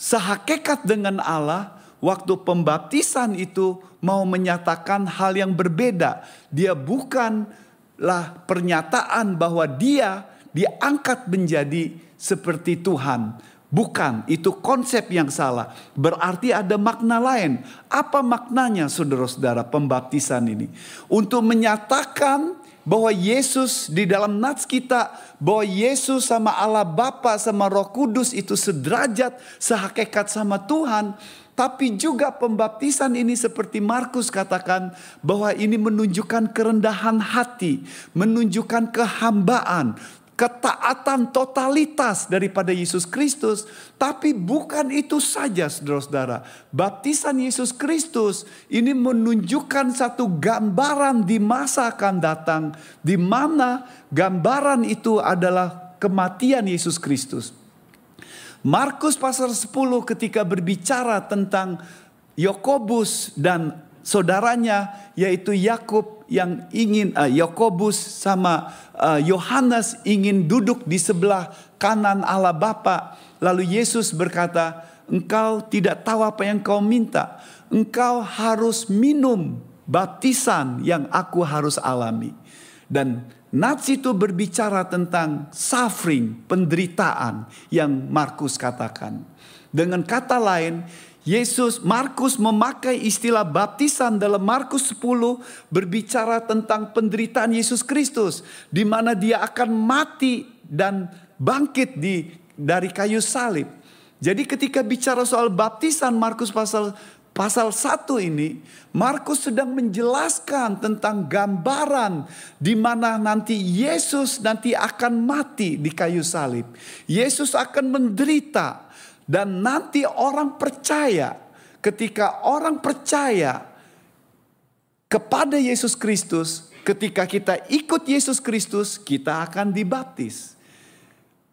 sehakikat dengan Allah waktu pembaptisan itu mau menyatakan hal yang berbeda. Dia bukanlah pernyataan bahwa dia diangkat menjadi seperti Tuhan Bukan, itu konsep yang salah. Berarti ada makna lain. Apa maknanya saudara-saudara pembaptisan ini? Untuk menyatakan bahwa Yesus di dalam nats kita, bahwa Yesus sama Allah Bapa sama Roh Kudus itu sederajat, sehakikat sama Tuhan. Tapi juga pembaptisan ini seperti Markus katakan bahwa ini menunjukkan kerendahan hati, menunjukkan kehambaan, ketaatan totalitas daripada Yesus Kristus. Tapi bukan itu saja saudara-saudara. Baptisan Yesus Kristus ini menunjukkan satu gambaran di masa akan datang. Di mana gambaran itu adalah kematian Yesus Kristus. Markus pasal 10 ketika berbicara tentang Yakobus dan saudaranya yaitu Yakub yang ingin uh, sama uh, Yohanes ingin duduk di sebelah kanan Allah Bapa. Lalu Yesus berkata, "Engkau tidak tahu apa yang kau minta. Engkau harus minum baptisan yang aku harus alami." Dan Nats itu berbicara tentang suffering, penderitaan yang Markus katakan. Dengan kata lain, Yesus Markus memakai istilah baptisan dalam Markus 10 berbicara tentang penderitaan Yesus Kristus di mana dia akan mati dan bangkit di dari kayu salib. Jadi ketika bicara soal baptisan Markus pasal pasal 1 ini Markus sedang menjelaskan tentang gambaran di mana nanti Yesus nanti akan mati di kayu salib. Yesus akan menderita dan nanti orang percaya, ketika orang percaya kepada Yesus Kristus, ketika kita ikut Yesus Kristus, kita akan dibaptis.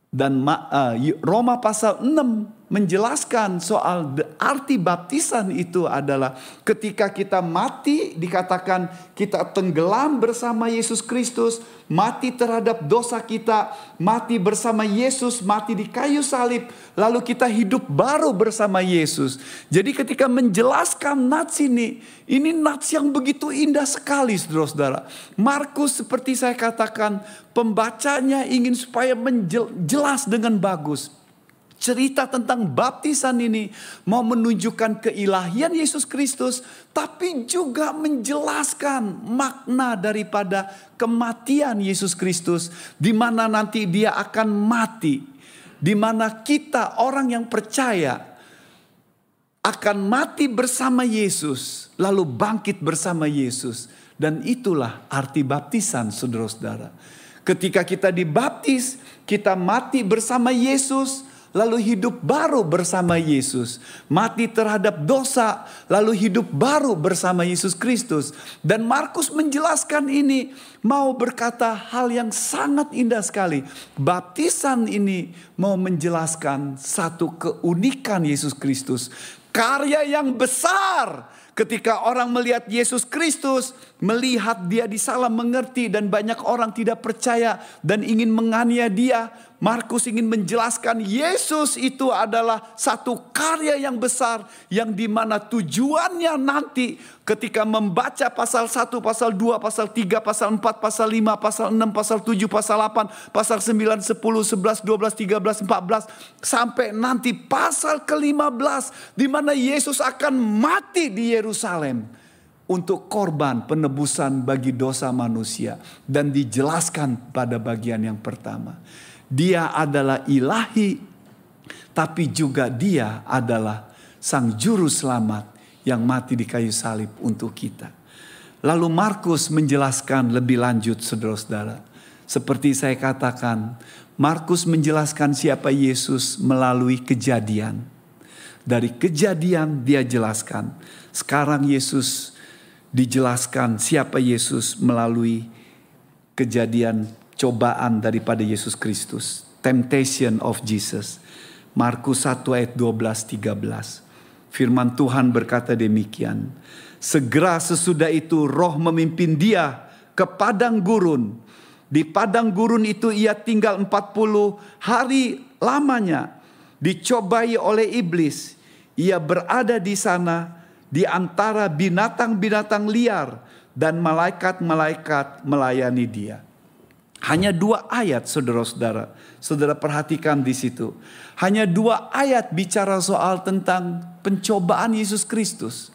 Dan eh, Roma pasal 6 menjelaskan soal arti baptisan itu adalah ketika kita mati dikatakan kita tenggelam bersama Yesus Kristus, mati terhadap dosa kita, mati bersama Yesus, mati di kayu salib, lalu kita hidup baru bersama Yesus. Jadi ketika menjelaskan nats ini, ini nats yang begitu indah sekali saudara-saudara. Markus seperti saya katakan, pembacanya ingin supaya menjelas dengan bagus cerita tentang baptisan ini mau menunjukkan keilahian Yesus Kristus, tapi juga menjelaskan makna daripada kematian Yesus Kristus, di mana nanti Dia akan mati, di mana kita orang yang percaya akan mati bersama Yesus, lalu bangkit bersama Yesus, dan itulah arti baptisan, saudara-saudara. Ketika kita dibaptis, kita mati bersama Yesus lalu hidup baru bersama Yesus, mati terhadap dosa, lalu hidup baru bersama Yesus Kristus. Dan Markus menjelaskan ini, mau berkata hal yang sangat indah sekali. Baptisan ini mau menjelaskan satu keunikan Yesus Kristus, karya yang besar Ketika orang melihat Yesus Kristus, melihat dia disalah mengerti dan banyak orang tidak percaya dan ingin menganiaya dia, Markus ingin menjelaskan Yesus itu adalah satu karya yang besar yang di mana tujuannya nanti ketika membaca pasal 1, pasal 2, pasal 3, pasal 4, pasal 5, pasal 6, pasal 7, pasal 8, pasal 9, 10, 11, 12, 13, 14 sampai nanti pasal ke-15 di mana Yesus akan mati di Yerusalem untuk korban penebusan bagi dosa manusia dan dijelaskan pada bagian yang pertama. Dia adalah ilahi, tapi juga dia adalah sang juru selamat yang mati di kayu salib untuk kita. Lalu Markus menjelaskan lebih lanjut saudara-saudara. Seperti saya katakan, Markus menjelaskan siapa Yesus melalui kejadian. Dari kejadian dia jelaskan. Sekarang Yesus dijelaskan siapa Yesus melalui kejadian cobaan daripada Yesus Kristus. Temptation of Jesus. Markus 1 ayat 12 13. Firman Tuhan berkata demikian. Segera sesudah itu roh memimpin dia ke padang gurun. Di padang gurun itu ia tinggal 40 hari lamanya. Dicobai oleh iblis. Ia berada di sana di antara binatang-binatang liar dan malaikat-malaikat melayani dia. Hanya dua ayat saudara-saudara. Saudara perhatikan di situ. Hanya dua ayat bicara soal tentang pencobaan Yesus Kristus.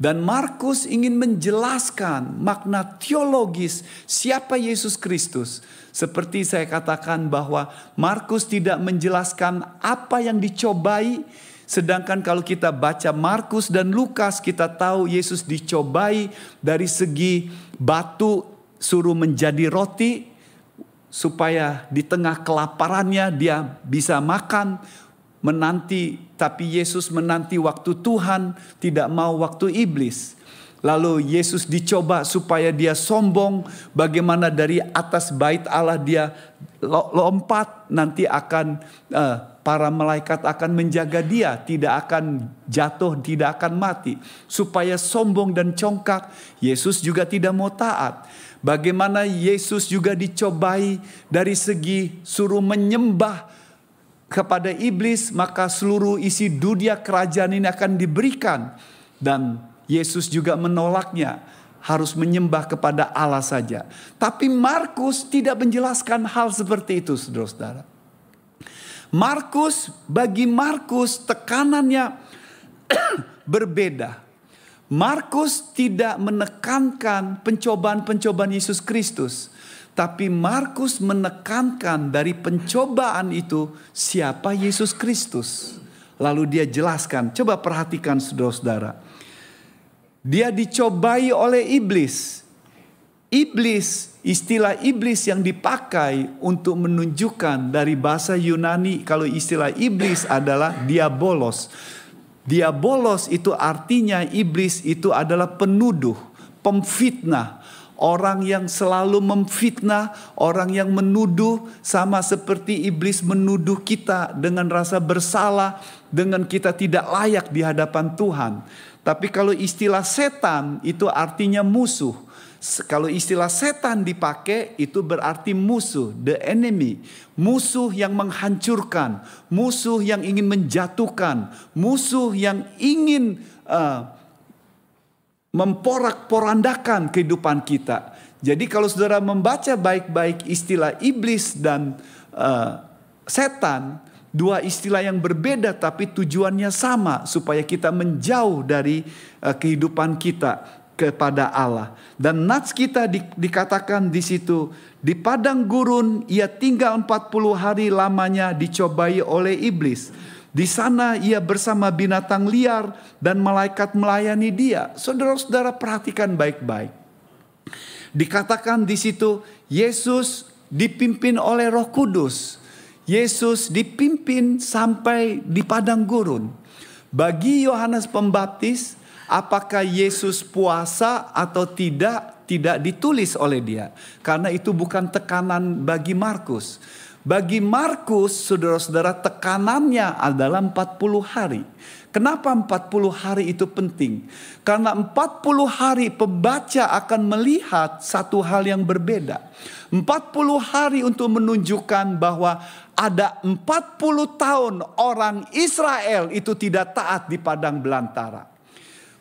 Dan Markus ingin menjelaskan makna teologis siapa Yesus Kristus. Seperti saya katakan bahwa Markus tidak menjelaskan apa yang dicobai. Sedangkan kalau kita baca Markus dan Lukas kita tahu Yesus dicobai dari segi batu suruh menjadi roti supaya di tengah kelaparannya dia bisa makan menanti tapi Yesus menanti waktu Tuhan tidak mau waktu iblis. Lalu Yesus dicoba supaya dia sombong bagaimana dari atas bait Allah dia lompat nanti akan uh, para malaikat akan menjaga dia tidak akan jatuh tidak akan mati. Supaya sombong dan congkak Yesus juga tidak mau taat Bagaimana Yesus juga dicobai dari segi suruh menyembah kepada iblis, maka seluruh isi dunia kerajaan ini akan diberikan. Dan Yesus juga menolaknya, harus menyembah kepada Allah saja. Tapi Markus tidak menjelaskan hal seperti itu, saudara-saudara. Markus, bagi Markus tekanannya [CLEARS THROAT] berbeda. Markus tidak menekankan pencobaan-pencobaan Yesus Kristus, tapi Markus menekankan dari pencobaan itu siapa Yesus Kristus. Lalu dia jelaskan, coba perhatikan saudara-saudara. Dia dicobai oleh iblis. Iblis, istilah iblis yang dipakai untuk menunjukkan dari bahasa Yunani kalau istilah iblis adalah diabolos. Diabolos itu artinya iblis itu adalah penuduh, pemfitnah, orang yang selalu memfitnah, orang yang menuduh sama seperti iblis menuduh kita dengan rasa bersalah, dengan kita tidak layak di hadapan Tuhan. Tapi kalau istilah setan itu artinya musuh. Kalau istilah setan dipakai itu berarti musuh, the enemy, musuh yang menghancurkan, musuh yang ingin menjatuhkan, musuh yang ingin uh, memporak-porandakan kehidupan kita. Jadi kalau saudara membaca baik-baik istilah iblis dan uh, setan, dua istilah yang berbeda tapi tujuannya sama supaya kita menjauh dari uh, kehidupan kita kepada Allah. Dan nats kita di, dikatakan di situ di padang gurun ia tinggal 40 hari lamanya dicobai oleh iblis. Di sana ia bersama binatang liar dan malaikat melayani dia. Saudara-saudara perhatikan baik-baik. Dikatakan di situ Yesus dipimpin oleh Roh Kudus Yesus dipimpin sampai di padang gurun. Bagi Yohanes Pembaptis, apakah Yesus puasa atau tidak, tidak ditulis oleh dia. Karena itu bukan tekanan bagi Markus. Bagi Markus, saudara-saudara, tekanannya adalah 40 hari. Kenapa 40 hari itu penting? Karena 40 hari pembaca akan melihat satu hal yang berbeda. 40 hari untuk menunjukkan bahwa ada 40 tahun orang Israel itu tidak taat di padang belantara.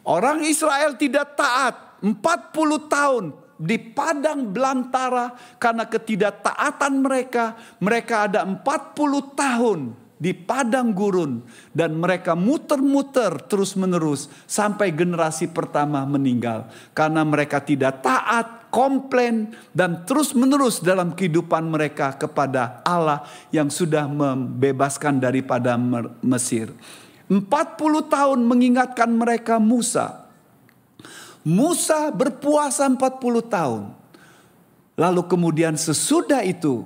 Orang Israel tidak taat 40 tahun di padang belantara karena ketidaktaatan mereka. Mereka ada 40 tahun di padang gurun dan mereka muter-muter terus-menerus sampai generasi pertama meninggal karena mereka tidak taat, komplain dan terus-menerus dalam kehidupan mereka kepada Allah yang sudah membebaskan daripada Mesir. 40 tahun mengingatkan mereka Musa Musa berpuasa 40 tahun. Lalu kemudian sesudah itu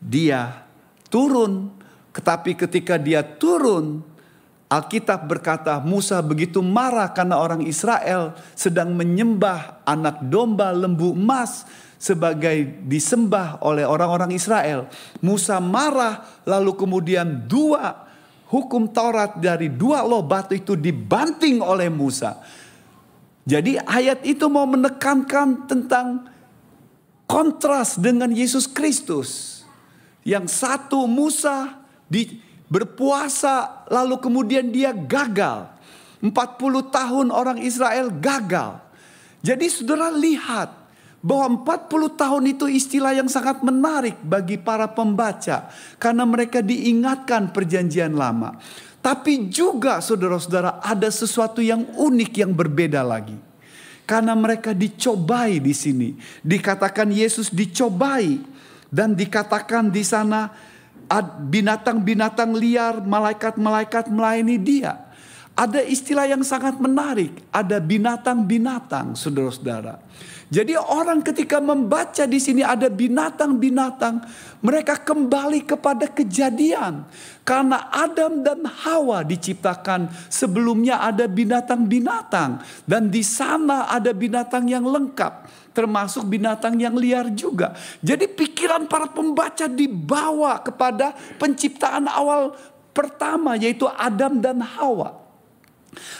dia turun. Tetapi ketika dia turun Alkitab berkata Musa begitu marah karena orang Israel sedang menyembah anak domba lembu emas sebagai disembah oleh orang-orang Israel. Musa marah lalu kemudian dua hukum Taurat dari dua loh batu itu dibanting oleh Musa. Jadi ayat itu mau menekankan tentang kontras dengan Yesus Kristus. Yang satu Musa di, berpuasa lalu kemudian dia gagal. 40 tahun orang Israel gagal. Jadi saudara lihat bahwa 40 tahun itu istilah yang sangat menarik bagi para pembaca. Karena mereka diingatkan perjanjian lama. Tapi juga saudara-saudara ada sesuatu yang unik yang berbeda lagi. Karena mereka dicobai di sini. Dikatakan Yesus dicobai. Dan dikatakan di sana binatang-binatang liar, malaikat-malaikat melayani dia. Ada istilah yang sangat menarik. Ada binatang-binatang saudara-saudara. Jadi orang ketika membaca di sini ada binatang-binatang, mereka kembali kepada kejadian. Karena Adam dan Hawa diciptakan sebelumnya ada binatang-binatang dan di sana ada binatang yang lengkap termasuk binatang yang liar juga. Jadi pikiran para pembaca dibawa kepada penciptaan awal pertama yaitu Adam dan Hawa.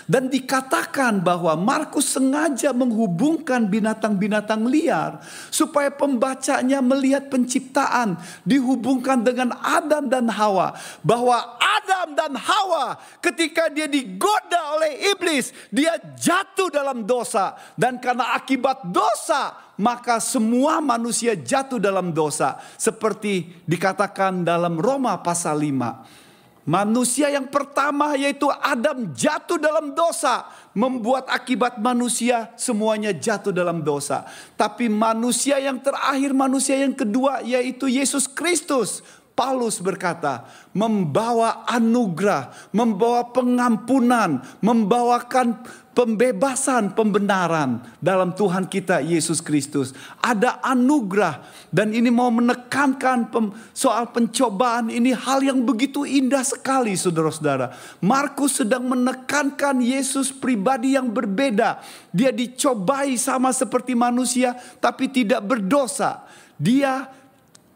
Dan dikatakan bahwa Markus sengaja menghubungkan binatang-binatang liar supaya pembacanya melihat penciptaan dihubungkan dengan Adam dan Hawa. Bahwa Adam dan Hawa ketika dia digoda oleh iblis, dia jatuh dalam dosa dan karena akibat dosa maka semua manusia jatuh dalam dosa seperti dikatakan dalam Roma pasal 5. Manusia yang pertama yaitu Adam jatuh dalam dosa, membuat akibat manusia semuanya jatuh dalam dosa. Tapi manusia yang terakhir, manusia yang kedua yaitu Yesus Kristus. Paulus berkata, membawa anugerah, membawa pengampunan, membawakan pembebasan, pembenaran dalam Tuhan kita Yesus Kristus. Ada anugerah dan ini mau menekankan soal pencobaan ini hal yang begitu indah sekali saudara-saudara. Markus sedang menekankan Yesus pribadi yang berbeda. Dia dicobai sama seperti manusia tapi tidak berdosa. Dia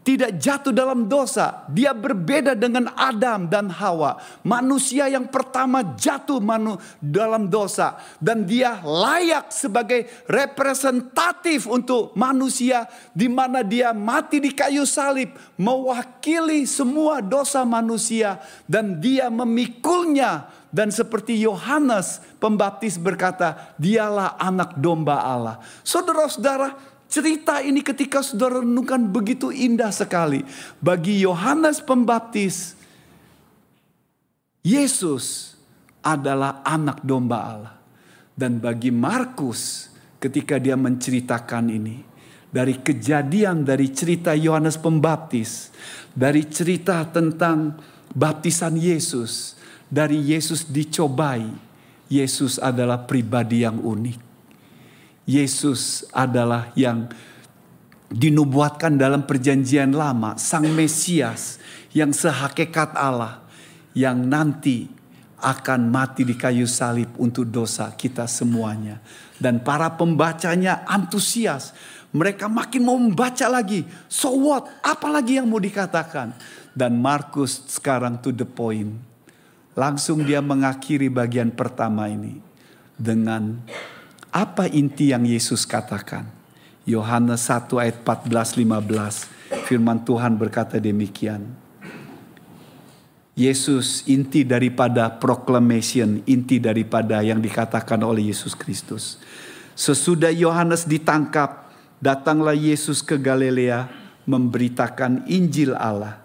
tidak jatuh dalam dosa. Dia berbeda dengan Adam dan Hawa. Manusia yang pertama jatuh manu dalam dosa. Dan dia layak sebagai representatif untuk manusia. Di mana dia mati di kayu salib. Mewakili semua dosa manusia. Dan dia memikulnya. Dan seperti Yohanes pembaptis berkata, dialah anak domba Allah. Saudara-saudara, Cerita ini ketika saudara renungkan begitu indah sekali. Bagi Yohanes Pembaptis, Yesus adalah anak domba Allah. Dan bagi Markus ketika dia menceritakan ini. Dari kejadian dari cerita Yohanes Pembaptis. Dari cerita tentang baptisan Yesus. Dari Yesus dicobai. Yesus adalah pribadi yang unik. Yesus adalah yang dinubuatkan dalam perjanjian lama, Sang Mesias yang sehakikat Allah yang nanti akan mati di kayu salib untuk dosa kita semuanya. Dan para pembacanya antusias. Mereka makin mau membaca lagi. So what? Apalagi yang mau dikatakan? Dan Markus sekarang to the point. Langsung dia mengakhiri bagian pertama ini. Dengan apa inti yang Yesus katakan? Yohanes 1 ayat 14 15 firman Tuhan berkata demikian. Yesus inti daripada proclamation, inti daripada yang dikatakan oleh Yesus Kristus. Sesudah Yohanes ditangkap, datanglah Yesus ke Galilea memberitakan Injil Allah.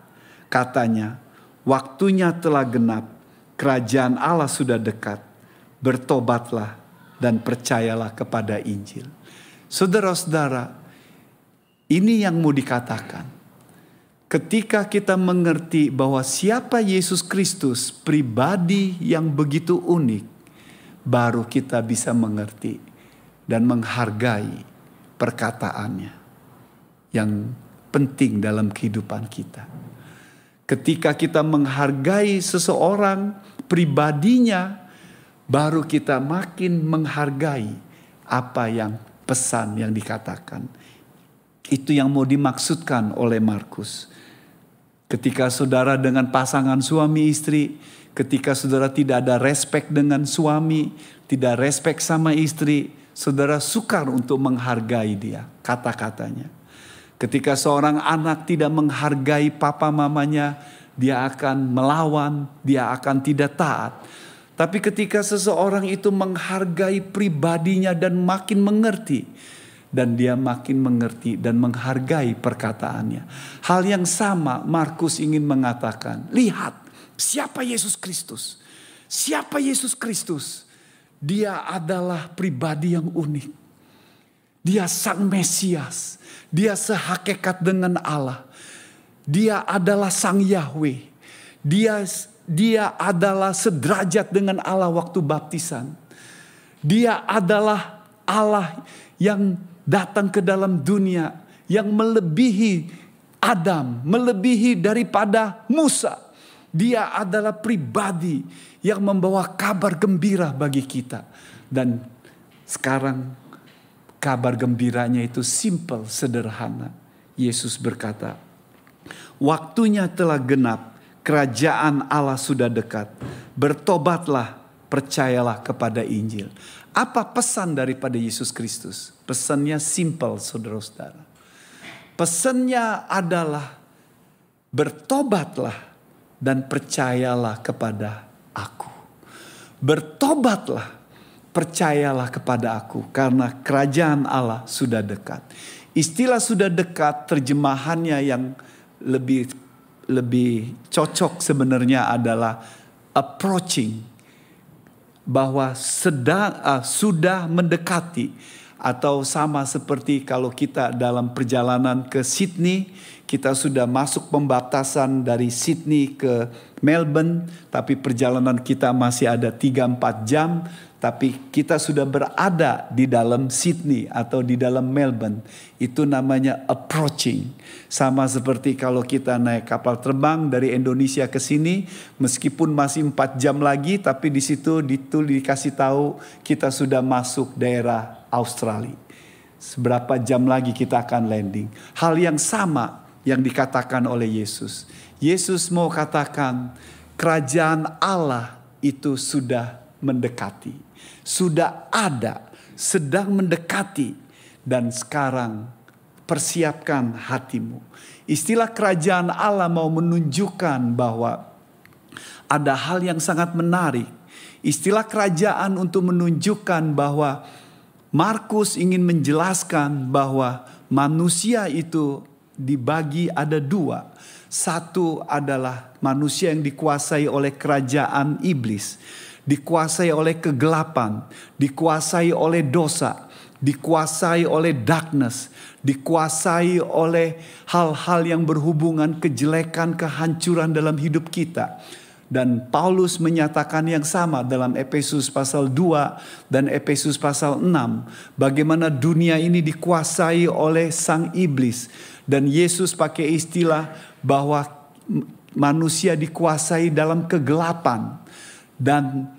Katanya, waktunya telah genap, kerajaan Allah sudah dekat. Bertobatlah dan percayalah kepada Injil. Saudara-saudara, ini yang mau dikatakan. Ketika kita mengerti bahwa siapa Yesus Kristus, pribadi yang begitu unik, baru kita bisa mengerti dan menghargai perkataannya yang penting dalam kehidupan kita. Ketika kita menghargai seseorang, pribadinya, baru kita makin menghargai apa yang pesan yang dikatakan. Itu yang mau dimaksudkan oleh Markus. Ketika saudara dengan pasangan suami istri, ketika saudara tidak ada respect dengan suami, tidak respect sama istri, saudara sukar untuk menghargai dia, kata-katanya. Ketika seorang anak tidak menghargai papa mamanya, dia akan melawan, dia akan tidak taat. Tapi ketika seseorang itu menghargai pribadinya dan makin mengerti, dan dia makin mengerti dan menghargai perkataannya. Hal yang sama Markus ingin mengatakan, lihat siapa Yesus Kristus. Siapa Yesus Kristus? Dia adalah pribadi yang unik. Dia sang Mesias. Dia sehakikat dengan Allah. Dia adalah sang Yahweh. Dia dia adalah sederajat dengan Allah waktu baptisan. Dia adalah Allah yang datang ke dalam dunia yang melebihi Adam, melebihi daripada Musa. Dia adalah pribadi yang membawa kabar gembira bagi kita. Dan sekarang kabar gembiranya itu simple, sederhana. Yesus berkata, waktunya telah genap kerajaan Allah sudah dekat. Bertobatlah, percayalah kepada Injil. Apa pesan daripada Yesus Kristus? Pesannya simple, saudara-saudara. Pesannya adalah bertobatlah dan percayalah kepada aku. Bertobatlah, percayalah kepada aku karena kerajaan Allah sudah dekat. Istilah sudah dekat terjemahannya yang lebih lebih cocok sebenarnya adalah approaching bahwa sedang uh, sudah mendekati atau sama seperti kalau kita dalam perjalanan ke Sydney kita sudah masuk pembatasan dari Sydney ke Melbourne tapi perjalanan kita masih ada 3-4 jam tapi kita sudah berada di dalam Sydney atau di dalam Melbourne. Itu namanya approaching. Sama seperti kalau kita naik kapal terbang dari Indonesia ke sini, meskipun masih empat jam lagi, tapi di situ ditul dikasih tahu kita sudah masuk daerah Australia. Seberapa jam lagi kita akan landing. Hal yang sama yang dikatakan oleh Yesus. Yesus mau katakan kerajaan Allah itu sudah mendekati sudah ada, sedang mendekati, dan sekarang persiapkan hatimu. Istilah kerajaan Allah mau menunjukkan bahwa ada hal yang sangat menarik. Istilah kerajaan untuk menunjukkan bahwa Markus ingin menjelaskan bahwa manusia itu dibagi ada dua. Satu adalah manusia yang dikuasai oleh kerajaan iblis dikuasai oleh kegelapan, dikuasai oleh dosa, dikuasai oleh darkness, dikuasai oleh hal-hal yang berhubungan kejelekan, kehancuran dalam hidup kita. Dan Paulus menyatakan yang sama dalam Efesus pasal 2 dan Efesus pasal 6. Bagaimana dunia ini dikuasai oleh sang iblis. Dan Yesus pakai istilah bahwa manusia dikuasai dalam kegelapan dan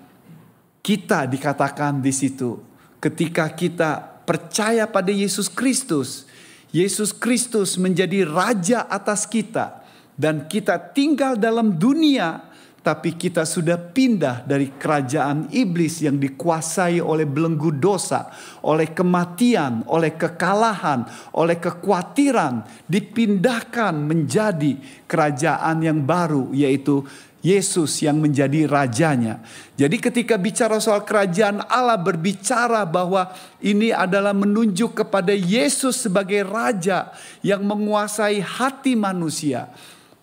kita dikatakan di situ ketika kita percaya pada Yesus Kristus, Yesus Kristus menjadi raja atas kita dan kita tinggal dalam dunia tapi kita sudah pindah dari kerajaan iblis yang dikuasai oleh belenggu dosa, oleh kematian, oleh kekalahan, oleh kekhawatiran, dipindahkan menjadi kerajaan yang baru, yaitu Yesus yang menjadi rajanya. Jadi ketika bicara soal kerajaan Allah berbicara bahwa ini adalah menunjuk kepada Yesus sebagai raja yang menguasai hati manusia.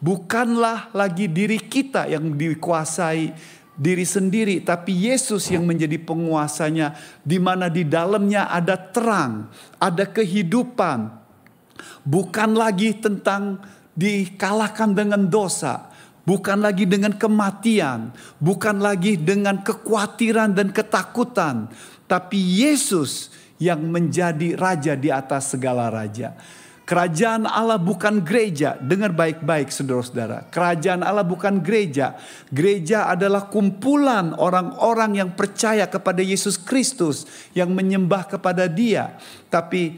Bukanlah lagi diri kita yang dikuasai diri sendiri, tapi Yesus yang menjadi penguasanya, di mana di dalamnya ada terang, ada kehidupan, bukan lagi tentang dikalahkan dengan dosa, bukan lagi dengan kematian, bukan lagi dengan kekhawatiran dan ketakutan, tapi Yesus yang menjadi raja di atas segala raja. Kerajaan Allah bukan gereja. Dengar baik-baik saudara-saudara. Kerajaan Allah bukan gereja. Gereja adalah kumpulan orang-orang yang percaya kepada Yesus Kristus. Yang menyembah kepada dia. Tapi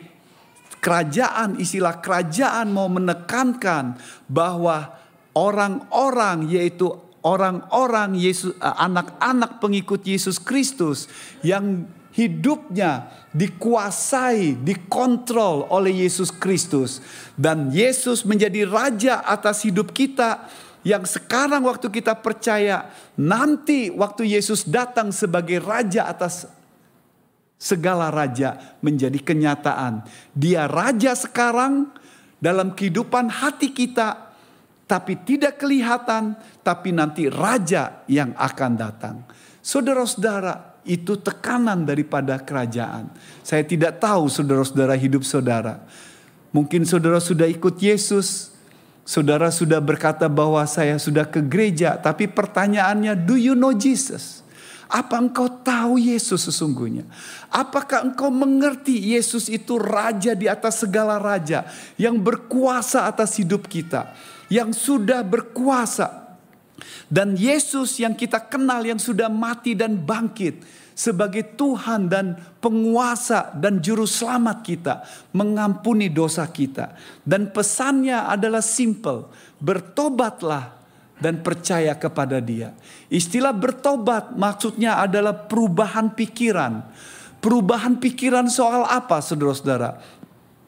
kerajaan, istilah kerajaan mau menekankan bahwa orang-orang yaitu orang-orang Yesus eh, anak-anak pengikut Yesus Kristus yang hidupnya dikuasai, dikontrol oleh Yesus Kristus dan Yesus menjadi raja atas hidup kita yang sekarang waktu kita percaya nanti waktu Yesus datang sebagai raja atas segala raja menjadi kenyataan. Dia raja sekarang dalam kehidupan hati kita tapi tidak kelihatan, tapi nanti raja yang akan datang. Saudara-saudara, itu tekanan daripada kerajaan. Saya tidak tahu saudara-saudara hidup saudara. Mungkin saudara sudah ikut Yesus, saudara sudah berkata bahwa saya sudah ke gereja, tapi pertanyaannya, do you know Jesus? Apa engkau tahu Yesus sesungguhnya? Apakah engkau mengerti Yesus itu raja di atas segala raja yang berkuasa atas hidup kita? Yang sudah berkuasa. Dan Yesus yang kita kenal yang sudah mati dan bangkit sebagai Tuhan dan penguasa dan juru selamat kita, mengampuni dosa kita. Dan pesannya adalah simple, bertobatlah dan percaya kepada Dia. Istilah bertobat maksudnya adalah perubahan pikiran. Perubahan pikiran soal apa, saudara-saudara?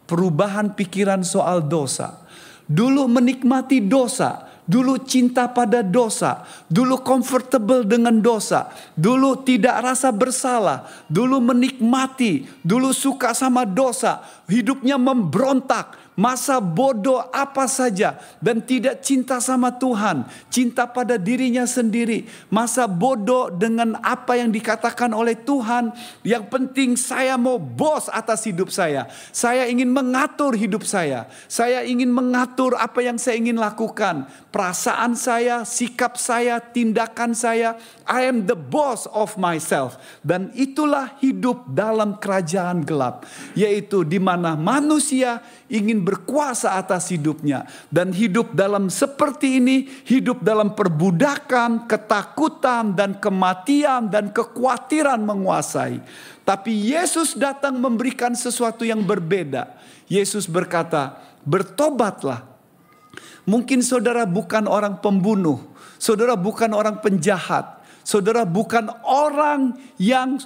Perubahan pikiran soal dosa Dulu menikmati dosa, dulu cinta pada dosa, dulu comfortable dengan dosa, dulu tidak rasa bersalah, dulu menikmati, dulu suka sama dosa, hidupnya memberontak, masa bodoh apa saja dan tidak cinta sama Tuhan, cinta pada dirinya sendiri, masa bodoh dengan apa yang dikatakan oleh Tuhan, yang penting saya mau bos atas hidup saya. Saya ingin mengatur hidup saya. Saya ingin mengatur apa yang saya ingin lakukan, perasaan saya, sikap saya, tindakan saya. I am the boss of myself dan itulah hidup dalam kerajaan gelap, yaitu di mana manusia ingin berkuasa atas hidupnya dan hidup dalam seperti ini, hidup dalam perbudakan, ketakutan dan kematian dan kekhawatiran menguasai. Tapi Yesus datang memberikan sesuatu yang berbeda. Yesus berkata, "Bertobatlah." Mungkin saudara bukan orang pembunuh, saudara bukan orang penjahat, saudara bukan orang yang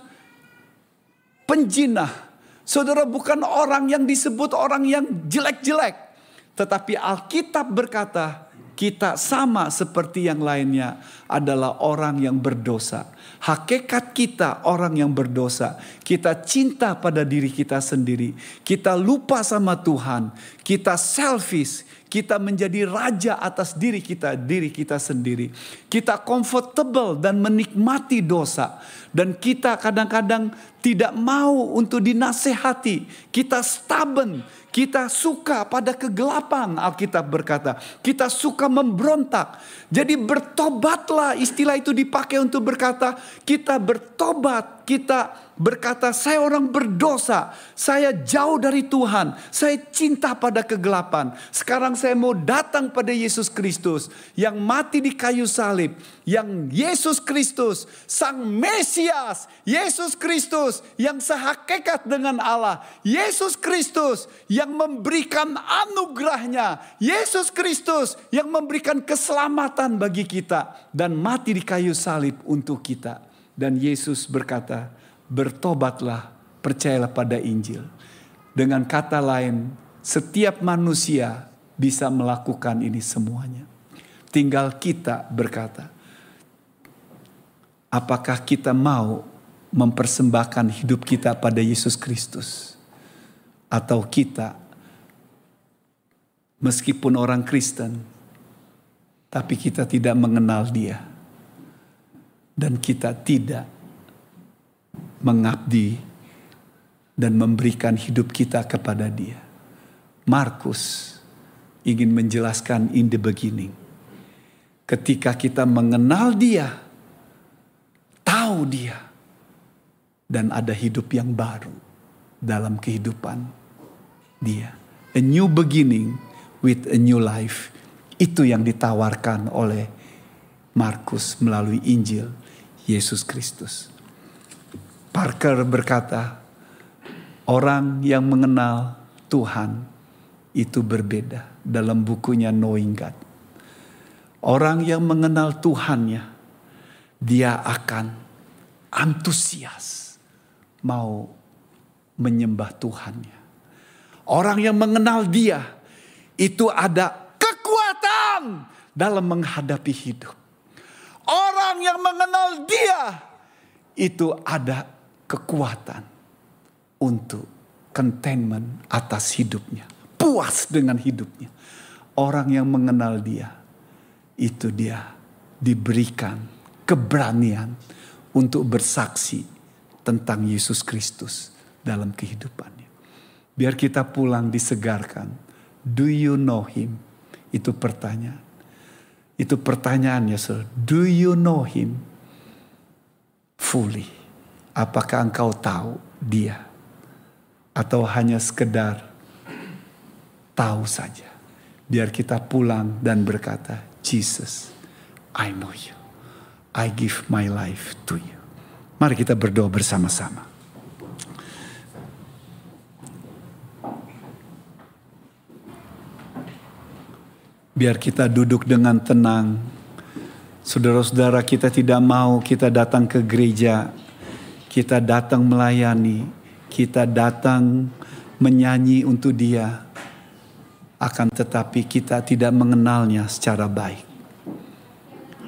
penjinah, Saudara bukan orang yang disebut orang yang jelek-jelek. Tetapi Alkitab berkata, kita sama seperti yang lainnya adalah orang yang berdosa. Hakikat kita orang yang berdosa. Kita cinta pada diri kita sendiri. Kita lupa sama Tuhan. Kita selfish. Kita menjadi raja atas diri kita, diri kita sendiri. Kita comfortable dan menikmati dosa. Dan kita kadang-kadang tidak mau untuk dinasehati. Kita stubborn, kita suka pada kegelapan Alkitab berkata. Kita suka memberontak. Jadi bertobatlah istilah itu dipakai untuk berkata kita bertobat. Kita berkata saya orang berdosa. Saya jauh dari Tuhan. Saya cinta pada kegelapan. Sekarang saya mau datang pada Yesus Kristus. Yang mati di kayu salib. Yang Yesus Kristus sang Mesias. Yesus Kristus yang sehakikat dengan Allah. Yesus Kristus yang memberikan anugerahnya. Yesus Kristus yang memberikan keselamatan bagi kita. Dan mati di kayu salib untuk kita. Dan Yesus berkata, bertobatlah, percayalah pada Injil. Dengan kata lain, setiap manusia bisa melakukan ini semuanya. Tinggal kita berkata, apakah kita mau mempersembahkan hidup kita pada Yesus Kristus? Atau kita, meskipun orang Kristen, tapi kita tidak mengenal dia dan kita tidak mengabdi dan memberikan hidup kita kepada Dia. Markus ingin menjelaskan in the beginning. Ketika kita mengenal Dia, tahu Dia, dan ada hidup yang baru dalam kehidupan Dia. A new beginning with a new life. Itu yang ditawarkan oleh Markus melalui Injil Yesus Kristus. Parker berkata, orang yang mengenal Tuhan itu berbeda dalam bukunya Knowing God. Orang yang mengenal Tuhannya, dia akan antusias mau menyembah Tuhannya. Orang yang mengenal dia, itu ada kekuatan dalam menghadapi hidup. Orang yang mengenal dia itu ada kekuatan untuk containment atas hidupnya. Puas dengan hidupnya. Orang yang mengenal dia itu dia diberikan keberanian untuk bersaksi tentang Yesus Kristus dalam kehidupannya. Biar kita pulang disegarkan. Do you know him? Itu pertanyaan. Itu pertanyaannya, saudara. Do you know him fully? Apakah engkau tahu dia? Atau hanya sekedar tahu saja? Biar kita pulang dan berkata, Jesus, I know you. I give my life to you. Mari kita berdoa bersama-sama. Biar kita duduk dengan tenang. Saudara-saudara kita tidak mau kita datang ke gereja. Kita datang melayani. Kita datang menyanyi untuk dia. Akan tetapi kita tidak mengenalnya secara baik.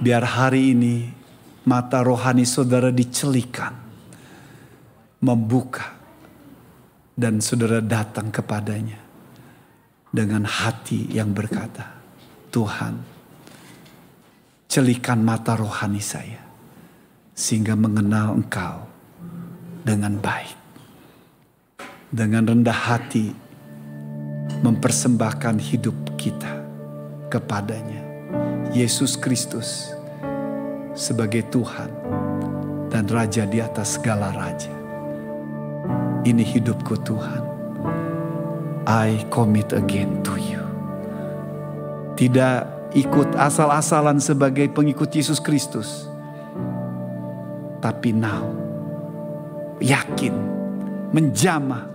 Biar hari ini mata rohani saudara dicelikan. Membuka. Dan saudara datang kepadanya dengan hati yang berkata, Tuhan, celikan mata rohani saya sehingga mengenal Engkau dengan baik. Dengan rendah hati mempersembahkan hidup kita kepadanya. Yesus Kristus sebagai Tuhan dan Raja di atas segala Raja. Ini hidupku Tuhan. I commit again to you. Tidak ikut asal-asalan sebagai pengikut Yesus Kristus. Tapi now, yakin, menjamah,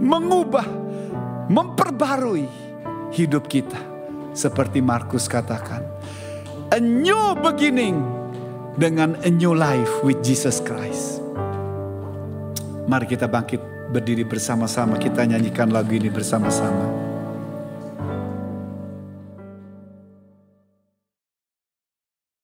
mengubah, memperbarui hidup kita. Seperti Markus katakan, a new beginning dengan a new life with Jesus Christ. Mari kita bangkit berdiri bersama-sama, kita nyanyikan lagu ini bersama-sama.